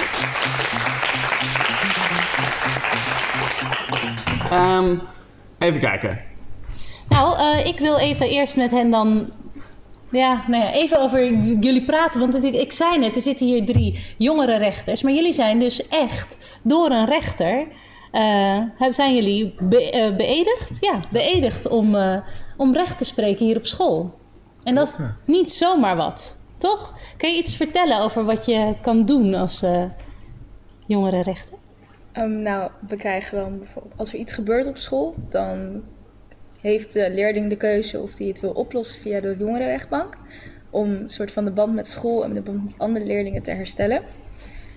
Ehm, even kijken. Nou, eh, ik wil even eerst met hen dan Ja, nou ja, even over jullie praten. Want het- ik zei net, er zitten hier drie jongere rechters. Maar jullie zijn dus echt door een rechter... eh, zijn jullie be- eh, beëdigd? Ja, beëdigd om, eh, om recht te spreken hier op school. En dat is niet zomaar wat, toch? Kun je iets vertellen over wat je kan doen als eh jongere rechter? Ehm, nou, we krijgen dan bijvoorbeeld, als er iets gebeurt op school, dan heeft de leerling de keuze of hij het wil oplossen via de jongerenrechtbank. Om een soort van de band met school en de band met andere leerlingen te herstellen.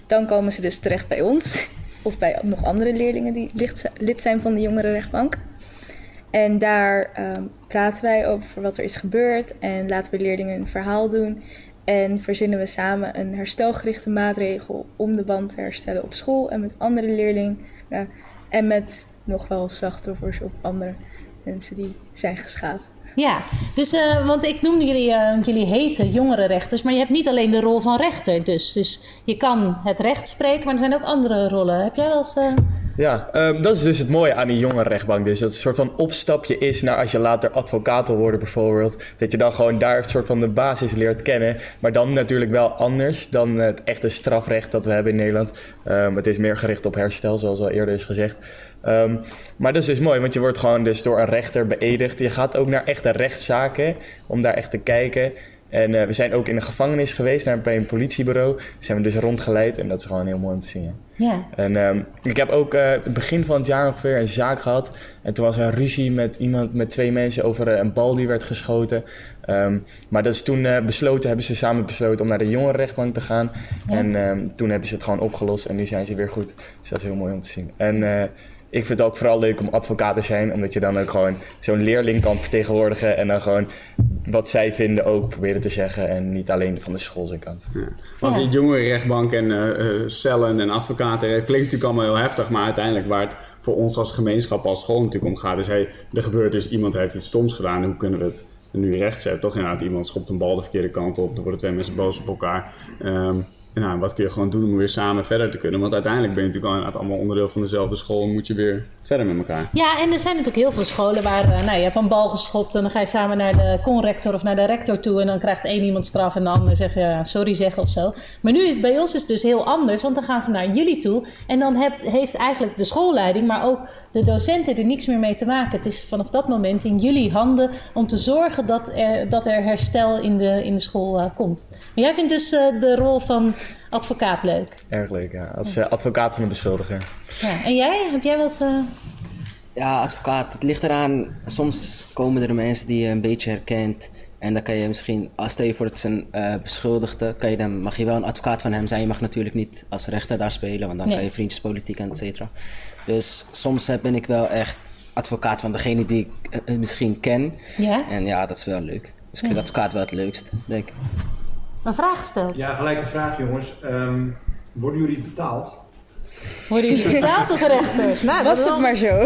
Dan komen ze dus terecht bij ons. Of bij nog andere leerlingen die lid- zijn van de jongerenrechtbank. En daar ehm, praten wij over wat er is gebeurd. En laten we leerlingen een verhaal doen. En verzinnen we samen een herstelgerichte maatregel om de band te herstellen op school en met andere leerlingen. en met nog wel slachtoffers of andere mensen die zijn geschaad. Ja, dus, eh, want ik noemde jullie, eh, want jullie heten jongerenrechters, maar je hebt niet alleen de rol van rechter. Dus, dus je kan het recht spreken, maar er zijn ook andere rollen. Heb jij wel eens... eh, Ja, ehm, dat is dus het mooie aan die jongerenrechtbank. Dus dat het een soort van opstapje is naar als je later advocaat wil worden bijvoorbeeld. Dat je dan gewoon daar een soort van de basis leert kennen. Maar dan natuurlijk wel anders dan het echte strafrecht dat we hebben in Nederland. Ehm, het is meer gericht op herstel, zoals al eerder is gezegd. Ehm, maar dat is dus mooi, want je wordt gewoon dus door een rechter beëdigd. Je gaat ook naar echte rechtszaken om daar echt te kijken. En eh, we zijn ook in de gevangenis geweest, naar, bij een politiebureau. Daar zijn we dus rondgeleid en dat is gewoon heel mooi om te zien. ja. Ja. En ehm, ik heb ook het begin van het jaar ongeveer een zaak gehad. En toen was er een ruzie met iemand, met twee mensen over eh, een bal die werd geschoten. Ehm, maar dat is toen besloten, hebben ze samen besloten om naar de jongerenrechtbank te gaan. Ja. En toen hebben ze het gewoon opgelost en nu zijn ze weer goed. Dus dat is heel mooi om te zien. En ik vind het ook vooral leuk om advocaat te zijn, omdat je dan ook gewoon zo'n leerling kan vertegenwoordigen. En dan gewoon wat zij vinden ook proberen te zeggen. En niet alleen van de school zijn kant. Want die jongerenrechtbank en eh, eh, cellen en advocaten, het klinkt natuurlijk allemaal heel heftig, maar uiteindelijk waar het voor ons als gemeenschap, als school natuurlijk om gaat, is hey, er gebeurt dus, iemand heeft iets stoms gedaan, hoe kunnen we het nu rechtzetten? Toch inderdaad, iemand schopt een bal de verkeerde kant op, er worden twee mensen boos op elkaar. Ehm, en nou, wat kun je gewoon doen om weer samen verder te kunnen? Want uiteindelijk ben je natuurlijk al allemaal onderdeel van dezelfde school en moet je weer verder met elkaar. Ja, en er zijn natuurlijk heel veel scholen waar eh, nou, je hebt een bal geschopt en dan ga je samen naar de conrector of naar de rector toe en dan krijgt één iemand straf en de ander zegt ja, sorry zeggen of zo. Maar nu is bij ons is het dus heel anders, want dan gaan ze naar jullie toe en dan heeft eigenlijk de schoolleiding, maar ook de docenten er niks meer mee te maken. Het is vanaf dat moment in jullie handen om te zorgen dat er, dat er herstel in de, in de school eh, komt. Maar jij vindt dus eh, de rol van advocaat leuk. Erg leuk, ja. Als eh, advocaat van de beschuldiger. Ja. En jij? Heb jij wat... eh, Ja, advocaat. Het ligt eraan. Soms komen er mensen die je een beetje herkent. En dan kan je misschien, als stel je voor het is een eh, beschuldigde, kan je dan, mag je wel een advocaat van hem zijn. Je mag natuurlijk niet als rechter daar spelen, want dan Nee. kan je vriendjespolitiek en et cetera. Dus soms ben ik wel echt advocaat van degene die ik misschien ken. Ja? En ja, dat is wel leuk. Dus ik vind advocaat wel het leukst, denk ik. Een vraag gesteld? Ja, gelijk een vraag jongens. Ehm, worden jullie betaald? Worden jullie betaald als rechters? Nou, Was het maar zo.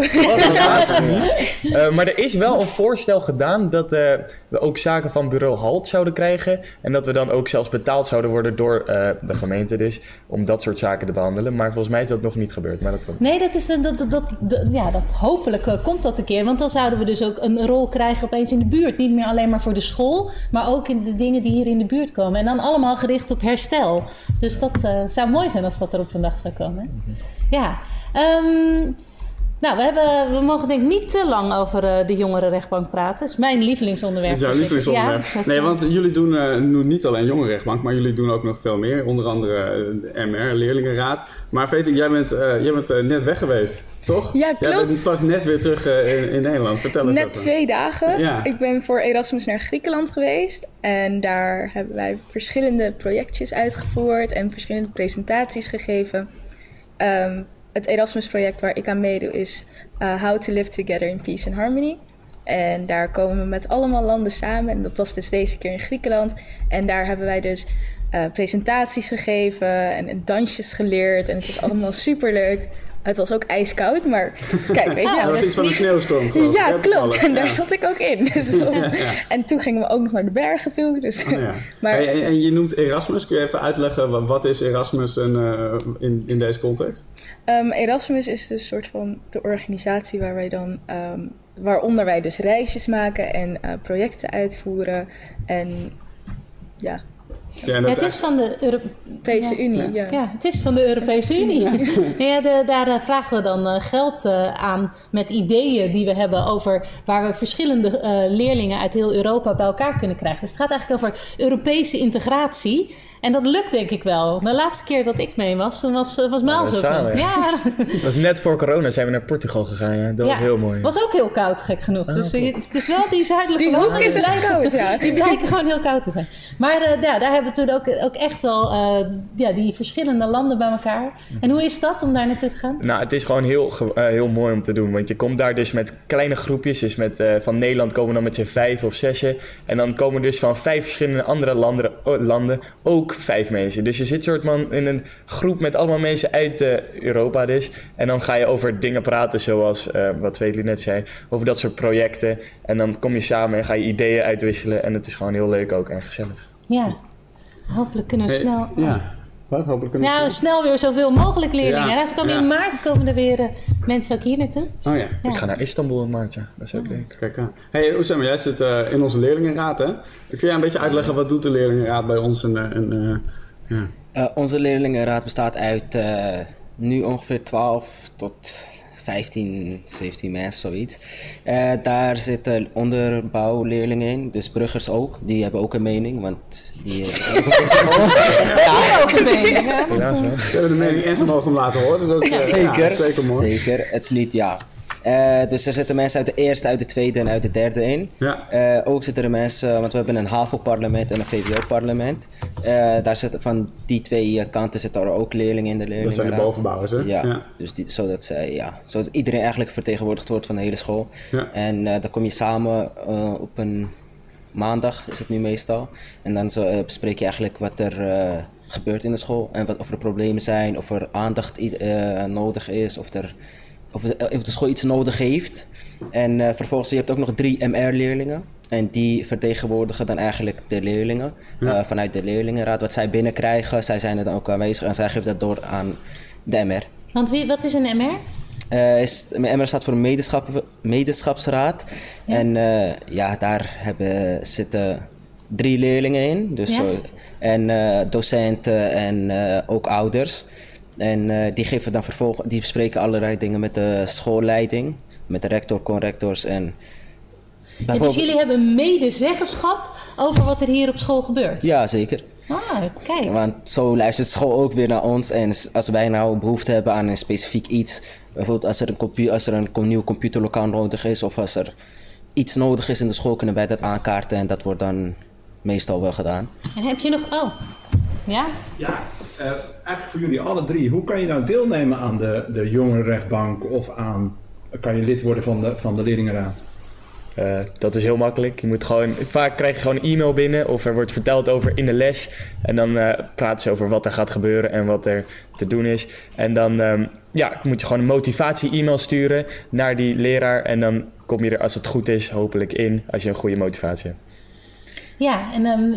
Eh, maar er is wel een voorstel gedaan dat eh, we ook zaken van bureau Halt zouden krijgen. En dat we dan ook zelfs betaald zouden worden door eh, de gemeente dus. Om dat soort zaken te behandelen. Maar volgens mij is dat nog niet gebeurd. Maar dat komt. Nee, dat is dat, dat, dat, dat- ja, dat hopelijk komt dat een keer. Want dan zouden we dus ook een rol krijgen opeens in de buurt. Niet meer alleen maar voor de school, maar ook in de dingen die hier in de buurt komen. En dan allemaal gericht op herstel. Dus dat eh, zou mooi zijn als dat er op vandaag zou komen. hè? Ja. Ehm, nou, we, hebben, we mogen denk ik niet te lang over eh, de jongerenrechtbank praten. Dat is mijn lievelingsonderwerp. Dat is jouw Dus lievelingsonderwerp. Ja, nee, want jullie doen eh, nu niet alleen jongerenrechtbank, maar jullie doen ook nog veel meer. Onder andere eh, de MR, Leerlingenraad. Maar Veet, jij bent, jij bent net weg geweest, toch? Ja, Jij klopt. bent pas net weer terug in, in Nederland. Vertel eens Net even. twee dagen. Ja. Ik ben voor Erasmus naar Griekenland geweest. En daar hebben wij verschillende projectjes uitgevoerd en verschillende presentaties gegeven. Ehm, het Erasmus-project waar ik aan meedoe is eh, How to Live Together in Peace and Harmony. En daar komen we met allemaal landen samen. En dat was dus deze keer in Griekenland. En daar hebben wij dus eh, presentaties gegeven en, en dansjes geleerd. En het is allemaal superleuk. Het was ook ijskoud, maar kijk, weet je. dat was iets van een sneeuwstorm, geloof Ja, klopt. En daar Ja. zat ik ook in. Dus Ja, ja. En toen gingen we ook nog naar de bergen toe. Dus, Oh, ja. maar, Hey, en, en je noemt Erasmus. Kun je even uitleggen wa- wat is Erasmus en, eh, in, in deze context? Ehm, Erasmus is dus een soort van de organisatie waar wij dan, ehm, waaronder wij dus reisjes maken en eh, projecten uitvoeren. En ja. Ja, Ja, het is van de Europese Unie. Ja. Ja, het is van de Europese Unie. Ja. de, daar eh, vragen we dan eh, geld eh, aan met ideeën die we hebben over waar we verschillende eh, leerlingen uit heel Europa bij elkaar kunnen krijgen. Dus het gaat eigenlijk over Europese integratie. En dat lukt denk ik wel. De laatste keer dat ik mee was, toen was, eh, was Maals ook samen, ja. Het was net voor corona zijn we naar Portugal gegaan. Ja. Dat was heel mooi. was ook heel koud, gek genoeg. dus Oh, eh, het is wel die zuidelijke Die landen, hoek is echt blijken- koud, ja. Die blijken gewoon heel koud te zijn. Maar eh, ja, daar hebben we toen ook, ook echt wel eh, ja, die verschillende landen bij elkaar. En hoe is dat om daar naartoe te gaan? Nou, het is gewoon heel, heel mooi om te doen. Want je komt daar dus met kleine groepjes. Dus met, eh, van Nederland komen we dan met z'n vijf of zesje. En dan komen dus van vijf verschillende andere landen, landen ook vijf mensen. Dus je zit soort van in een groep met allemaal mensen uit eh, Europa dus. En dan ga je over dingen praten zoals, eh, wat Wesley net zei, over dat soort projecten. En dan kom je samen en ga je ideeën uitwisselen. En het is gewoon heel leuk ook en gezellig. Ja, hopelijk kunnen we Hey, snel... Ja, wat? Hopelijk kunnen we Nou, snel weer zoveel mogelijk leerlingen. Ja, En als komen ja. in maart komen er weer eh, mensen ook hier naartoe. Oh ja. Ik ga naar Istanbul in maart, ja. Dat is ook leuk. Kijk aan. Hey, Oussama, jij zit eh, in onze leerlingenraad, hè? Kun jij een beetje uitleggen wat doet de leerlingenraad bij ons? En, eh, en, eh. Eh, onze leerlingenraad bestaat uit eh, nu ongeveer 12 tot 15, 17 mensen, zoiets. Eh, daar zitten onderbouwleerlingen in, dus bruggers ook. Die hebben ook een mening, want die... eh, Ja, ook een mening, hè? Ja, zo. Ze hebben de mening en ze mogen hem laten horen. Dus dat is, eh, zeker. ja, zeker mooi. Zeker. Het is niet, ja. Eh, dus er zitten mensen uit de eerste, uit de tweede en uit de derde in. Eh, ook zitten er mensen, want we hebben een HAVO-parlement en een VWO-parlement. Eh, daar zitten van die twee kanten zitten er ook leerlingen in de leerlingen. zijn de bovenbouwers, hè? Ja. Ja. Dus die, zodat, zij, ja, zodat iedereen eigenlijk vertegenwoordigd wordt van de hele school. Ja. En dan kom je samen op een maandag, is het nu meestal. En dan zo, bespreek je eigenlijk wat er gebeurt in de school. En wat, of er problemen zijn, of er aandacht nodig is, of, er, of, de- of de school iets nodig heeft. En eh, vervolgens, je hebt ook nog drie MR-leerlingen. En die vertegenwoordigen dan eigenlijk de leerlingen Ja. eh, vanuit de leerlingenraad. Wat zij binnenkrijgen, zij zijn er dan ook aanwezig en zij geven dat door aan de MR. Want wie, wat is een MR? Eh, is, MR staat voor Medeschap, Medeschapsraad. En eh, ja, daar hebben, zitten drie leerlingen in. Dus Ja. en eh, docenten en eh, ook ouders. En eh, die geven dan vervolgens, die bespreken allerlei dingen met de schoolleiding, met de rector, conrectors en. Ja, dus jullie hebben medezeggenschap over wat er hier op school gebeurt. Ja, zeker. Ah, kijk. Want zo luistert school ook weer naar ons. En als wij nou behoefte hebben aan een specifiek iets, bijvoorbeeld als er een, compu- als er een nieuw computerlokaal nodig is, of als er iets nodig is in de school, kunnen wij dat aankaarten en dat wordt dan meestal wel gedaan. En heb je nog... Oh, ja? Ja, eh, eigenlijk voor jullie alle drie. Hoe kan je nou deelnemen aan de, de jongerenrechtbank of aan... Kan je lid worden van de, van de leerlingenraad? Eh, dat is heel makkelijk. Je moet gewoon, vaak krijg je gewoon een e-mail binnen of er wordt verteld over in de les. En dan eh, praten ze over wat er gaat gebeuren en wat er te doen is. En dan ehm, ja, moet je gewoon een motivatie-e-mail sturen naar die leraar. En dan kom je er, als het goed is, hopelijk in als je een goede motivatie hebt. Ja, en ehm,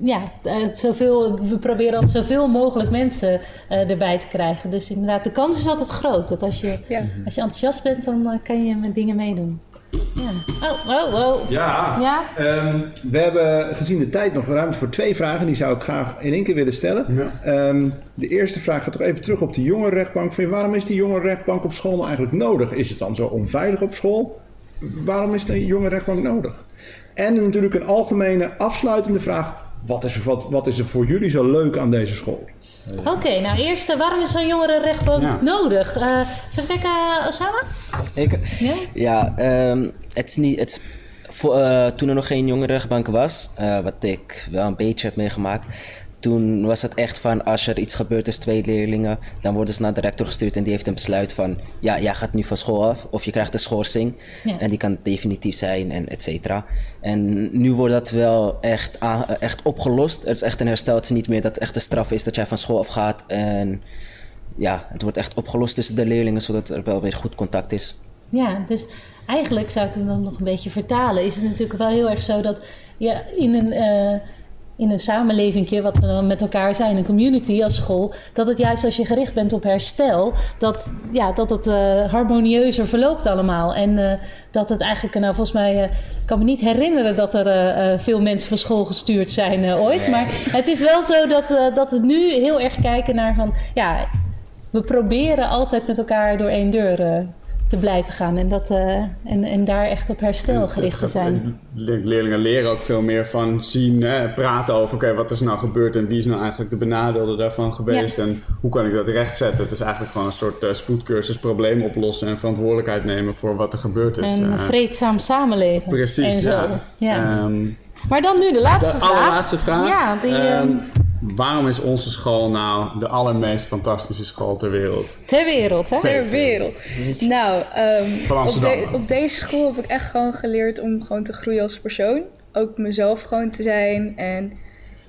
ja, eh, zoveel, we proberen altijd zoveel mogelijk mensen eh, erbij te krijgen. Dus inderdaad, de kans is altijd groot. Dat als je, als je enthousiast bent, dan eh, kan je met dingen meedoen. Ja. Oh, oh, oh. Ja. Ja? Ehm, we hebben gezien de tijd nog ruimte voor twee vragen. Die zou ik graag in één keer willen stellen. Ehm, de eerste vraag gaat toch even terug op de jongerenrechtbank. Van, waarom is die jongerenrechtbank op school nou eigenlijk nodig? Is het dan zo onveilig op school? Waarom is de jongerenrechtbank nodig? En natuurlijk een algemene afsluitende vraag. Wat is er, wat, wat is er voor jullie zo leuk aan deze school? Oké, nou eerst, eh, waarom is zo'n jongerenrechtbank Ja. nodig? Eh zullen we kijken, eh, Osama? Ik, Ja? ja, ehm, het is niet. Het is, voor, eh, toen er nog geen jongerenrechtbank was, eh, wat ik wel een beetje heb meegemaakt. Toen was het echt van als er iets gebeurt tussen twee leerlingen, dan worden ze naar de rector gestuurd en die heeft een besluit van ja, jij gaat nu van school af of je krijgt een schorsing. Ja. En die kan definitief zijn en et cetera. En nu wordt dat wel echt, echt opgelost. Het is echt een herstel. Het is niet meer dat het echt een straf is dat jij van school afgaat en ja, het wordt echt opgelost tussen de leerlingen, zodat er wel weer goed contact is. Ja, dus eigenlijk zou ik het dan nog een beetje vertalen. Is het natuurlijk wel heel erg zo dat ja, in een, eh, in een samenleving, wat we dan met elkaar zijn, een community als school, dat het juist als je gericht bent op herstel, dat, ja, dat het eh, harmonieuzer verloopt allemaal. En eh, dat het eigenlijk, nou volgens mij, eh, ik kan me niet herinneren dat er veel mensen van school gestuurd zijn ooit. Maar het is wel zo dat, dat we nu heel erg kijken naar van, ja, we proberen altijd met elkaar door één deur te blijven gaan. En, dat, eh, en, en daar echt op herstel gericht te zijn. Le- Leerlingen leren ook veel meer van zien, hè, praten over oké, wat is nou gebeurd en wie is nou eigenlijk de benadeelde daarvan geweest Ja. en hoe kan ik dat rechtzetten. Het is eigenlijk gewoon een soort eh, spoedcursus, probleem oplossen en verantwoordelijkheid nemen voor wat er gebeurd is. En een Eh, vreedzaam samenleven. Precies, en zo. ja. Ja. Ehm, maar dan nu de laatste de vraag. allerlaatste vraag. Ja, die, Ehm, ehm, waarom is onze school nou de allermeest fantastische school ter wereld? ter wereld, hè? Ter wereld. Nou, ehm, op, de- op deze school heb ik echt gewoon geleerd om gewoon te groeien als persoon. Ook mezelf gewoon te zijn. En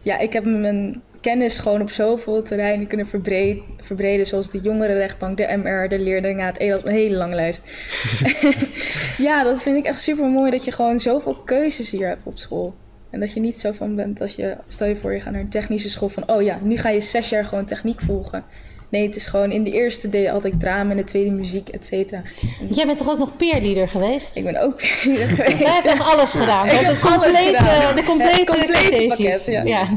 ja, ik heb mijn kennis gewoon op zoveel terreinen kunnen verbreden, verbreden zoals de jongerenrechtbank, de MR, de leerlingenraad, een een hele lange lijst. ja, dat vind ik echt super mooi dat je gewoon zoveel keuzes hier hebt op school. En dat je niet zo van bent dat je, stel je voor je gaat naar een technische school van, oh ja, nu ga je zes jaar gewoon techniek volgen. Nee, het is gewoon, in de eerste deed je altijd drama, in de tweede muziek, et cetera. Jij bent toch ook nog peerleader geweest? Ik ben ook peerleader geweest. Jij hebt echt alles gedaan. Ik heb het alles complete, gedaan. de complete, Het complete Cartesius. pakket, ja.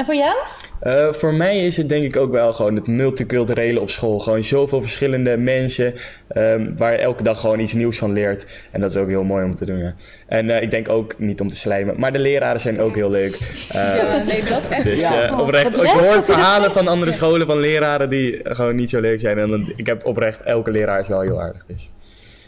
En voor jou? Eh, voor mij is het denk ik ook wel gewoon het multiculturele op school. Gewoon zoveel verschillende mensen ehm, waar je elke dag gewoon iets nieuws van leert. En dat is ook heel mooi om te doen. Ja. En eh, ik denk ook niet om te slijmen, maar de leraren zijn ook heel leuk. Eh, Ja, nee, dat echt. Dus Ja. oprecht, ik hoor verhalen van andere scholen van leraren die gewoon niet zo leuk zijn. En dan, ik heb oprecht, elke leraar is wel heel aardig. Dus.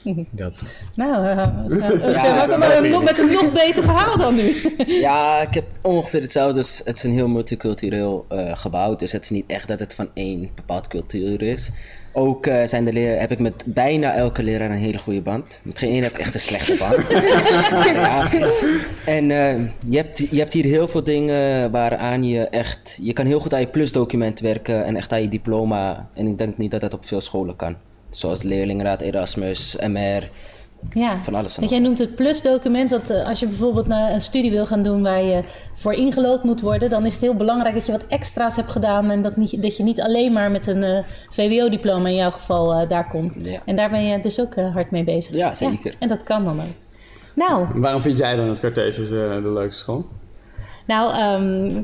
Dat. Nou, eh, eh, Ja, we maar nog met een nog beter verhaal dan nu? Ja, ik heb ongeveer hetzelfde. Dus het is een heel multicultureel eh, gebouw. Dus het is niet echt dat het van één bepaald cultuur is. Ook eh, zijn de leer, heb ik met bijna elke leraar een hele goede band. Met geen één heb ik echt een slechte band. ja. En eh, je, hebt, je hebt hier heel veel dingen waaraan je echt... Je kan heel goed aan je plusdocument werken en echt aan je diploma. En ik denk niet dat dat op veel scholen kan. Zoals leerlingenraad, Erasmus, MR, Ja, van alles en want jij noemt het plusdocument. Want eh, als je bijvoorbeeld naar een studie wil gaan doen waar je voor ingelood moet worden, dan is het heel belangrijk dat je wat extra's hebt gedaan. En dat, niet, dat je niet alleen maar met een eh, VWO-diploma in jouw geval eh, daar komt. Ja. En daar ben je dus ook hard mee bezig. Ja, zeker. en dat kan dan ook. Nou, Waarom vind jij dan het Cartesius eh, de leukste school? Nou, ehm,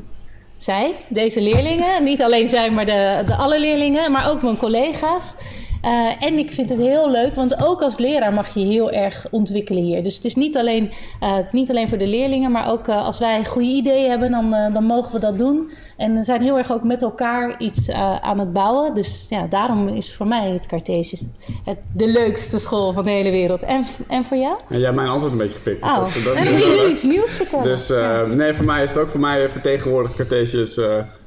zij, deze leerlingen, niet alleen zij, maar de, de alle leerlingen, maar ook mijn collega's. Eh, en ik vind het heel leuk, want ook als leraar mag je heel erg ontwikkelen hier. Dus het is niet alleen, eh, niet alleen voor de leerlingen, maar ook eh, als wij goede ideeën hebben, dan, dan mogen we dat doen. En we zijn heel erg ook met elkaar iets aan het bouwen. Dus ja, daarom is voor mij het Cartesius het, de leukste school van de hele wereld. En, en voor jou? En jij hebt mijn antwoord een beetje gepikt. dus Oh, dat- dat en leuk. iets nieuws vertellen. Dus nee, voor mij is het ook voor mij vertegenwoordigt Cartesius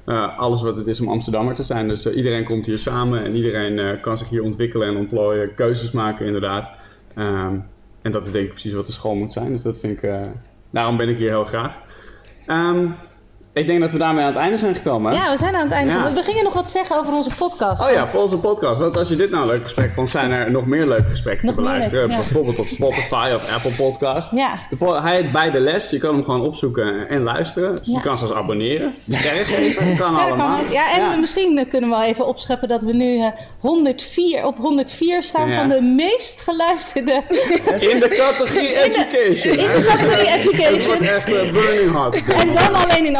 eh, alles wat het is om Amsterdammer te zijn. Dus eh, iedereen komt hier samen en iedereen eh, kan zich hier ontwikkelen en ontplooien, keuzes maken inderdaad. Ehm, en dat is denk ik precies wat de school moet zijn. Dus dat vind ik, daarom ben ik hier heel graag. Ehm, ik denk dat we daarmee aan het einde zijn gekomen. hè? Ja, we zijn aan het einde. Ja. We gingen nog wat zeggen over onze podcast. Oh ja, voor onze podcast. Want als je dit nou een leuk gesprek vond, zijn er nog meer leuke gesprekken Nog te beluisteren. leuk, ja. Bijvoorbeeld op Spotify of Apple Podcast. Ja. De hij heet Bij de Les. Je kan hem gewoon opzoeken en luisteren. Dus. Je kan zelfs abonneren. Sterren geven. Kan Sterren allemaal. kan. Ja, en misschien eh, kunnen we wel even opscheppen dat we nu eh, 104, op 104 staan van de meest geluisterde... In de categorie education. in de categorie education. Het wordt echt eh, burning hot. En dan alleen in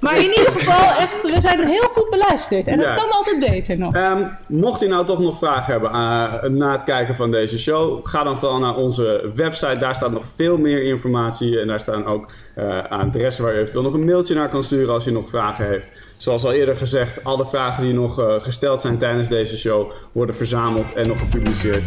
Maar in ieder geval, echt, we zijn heel goed beluisterd. En dat Juist. kan altijd beter nog. Ehm, mocht u nou toch nog vragen hebben eh, na het kijken van deze show, ga dan vooral naar onze website. Daar staat nog veel meer informatie. En daar staan ook eh, adressen waar u eventueel nog een mailtje naar kan sturen als u nog vragen heeft. Zoals al eerder gezegd, alle vragen die nog eh, gesteld zijn tijdens deze show worden verzameld en nog gepubliceerd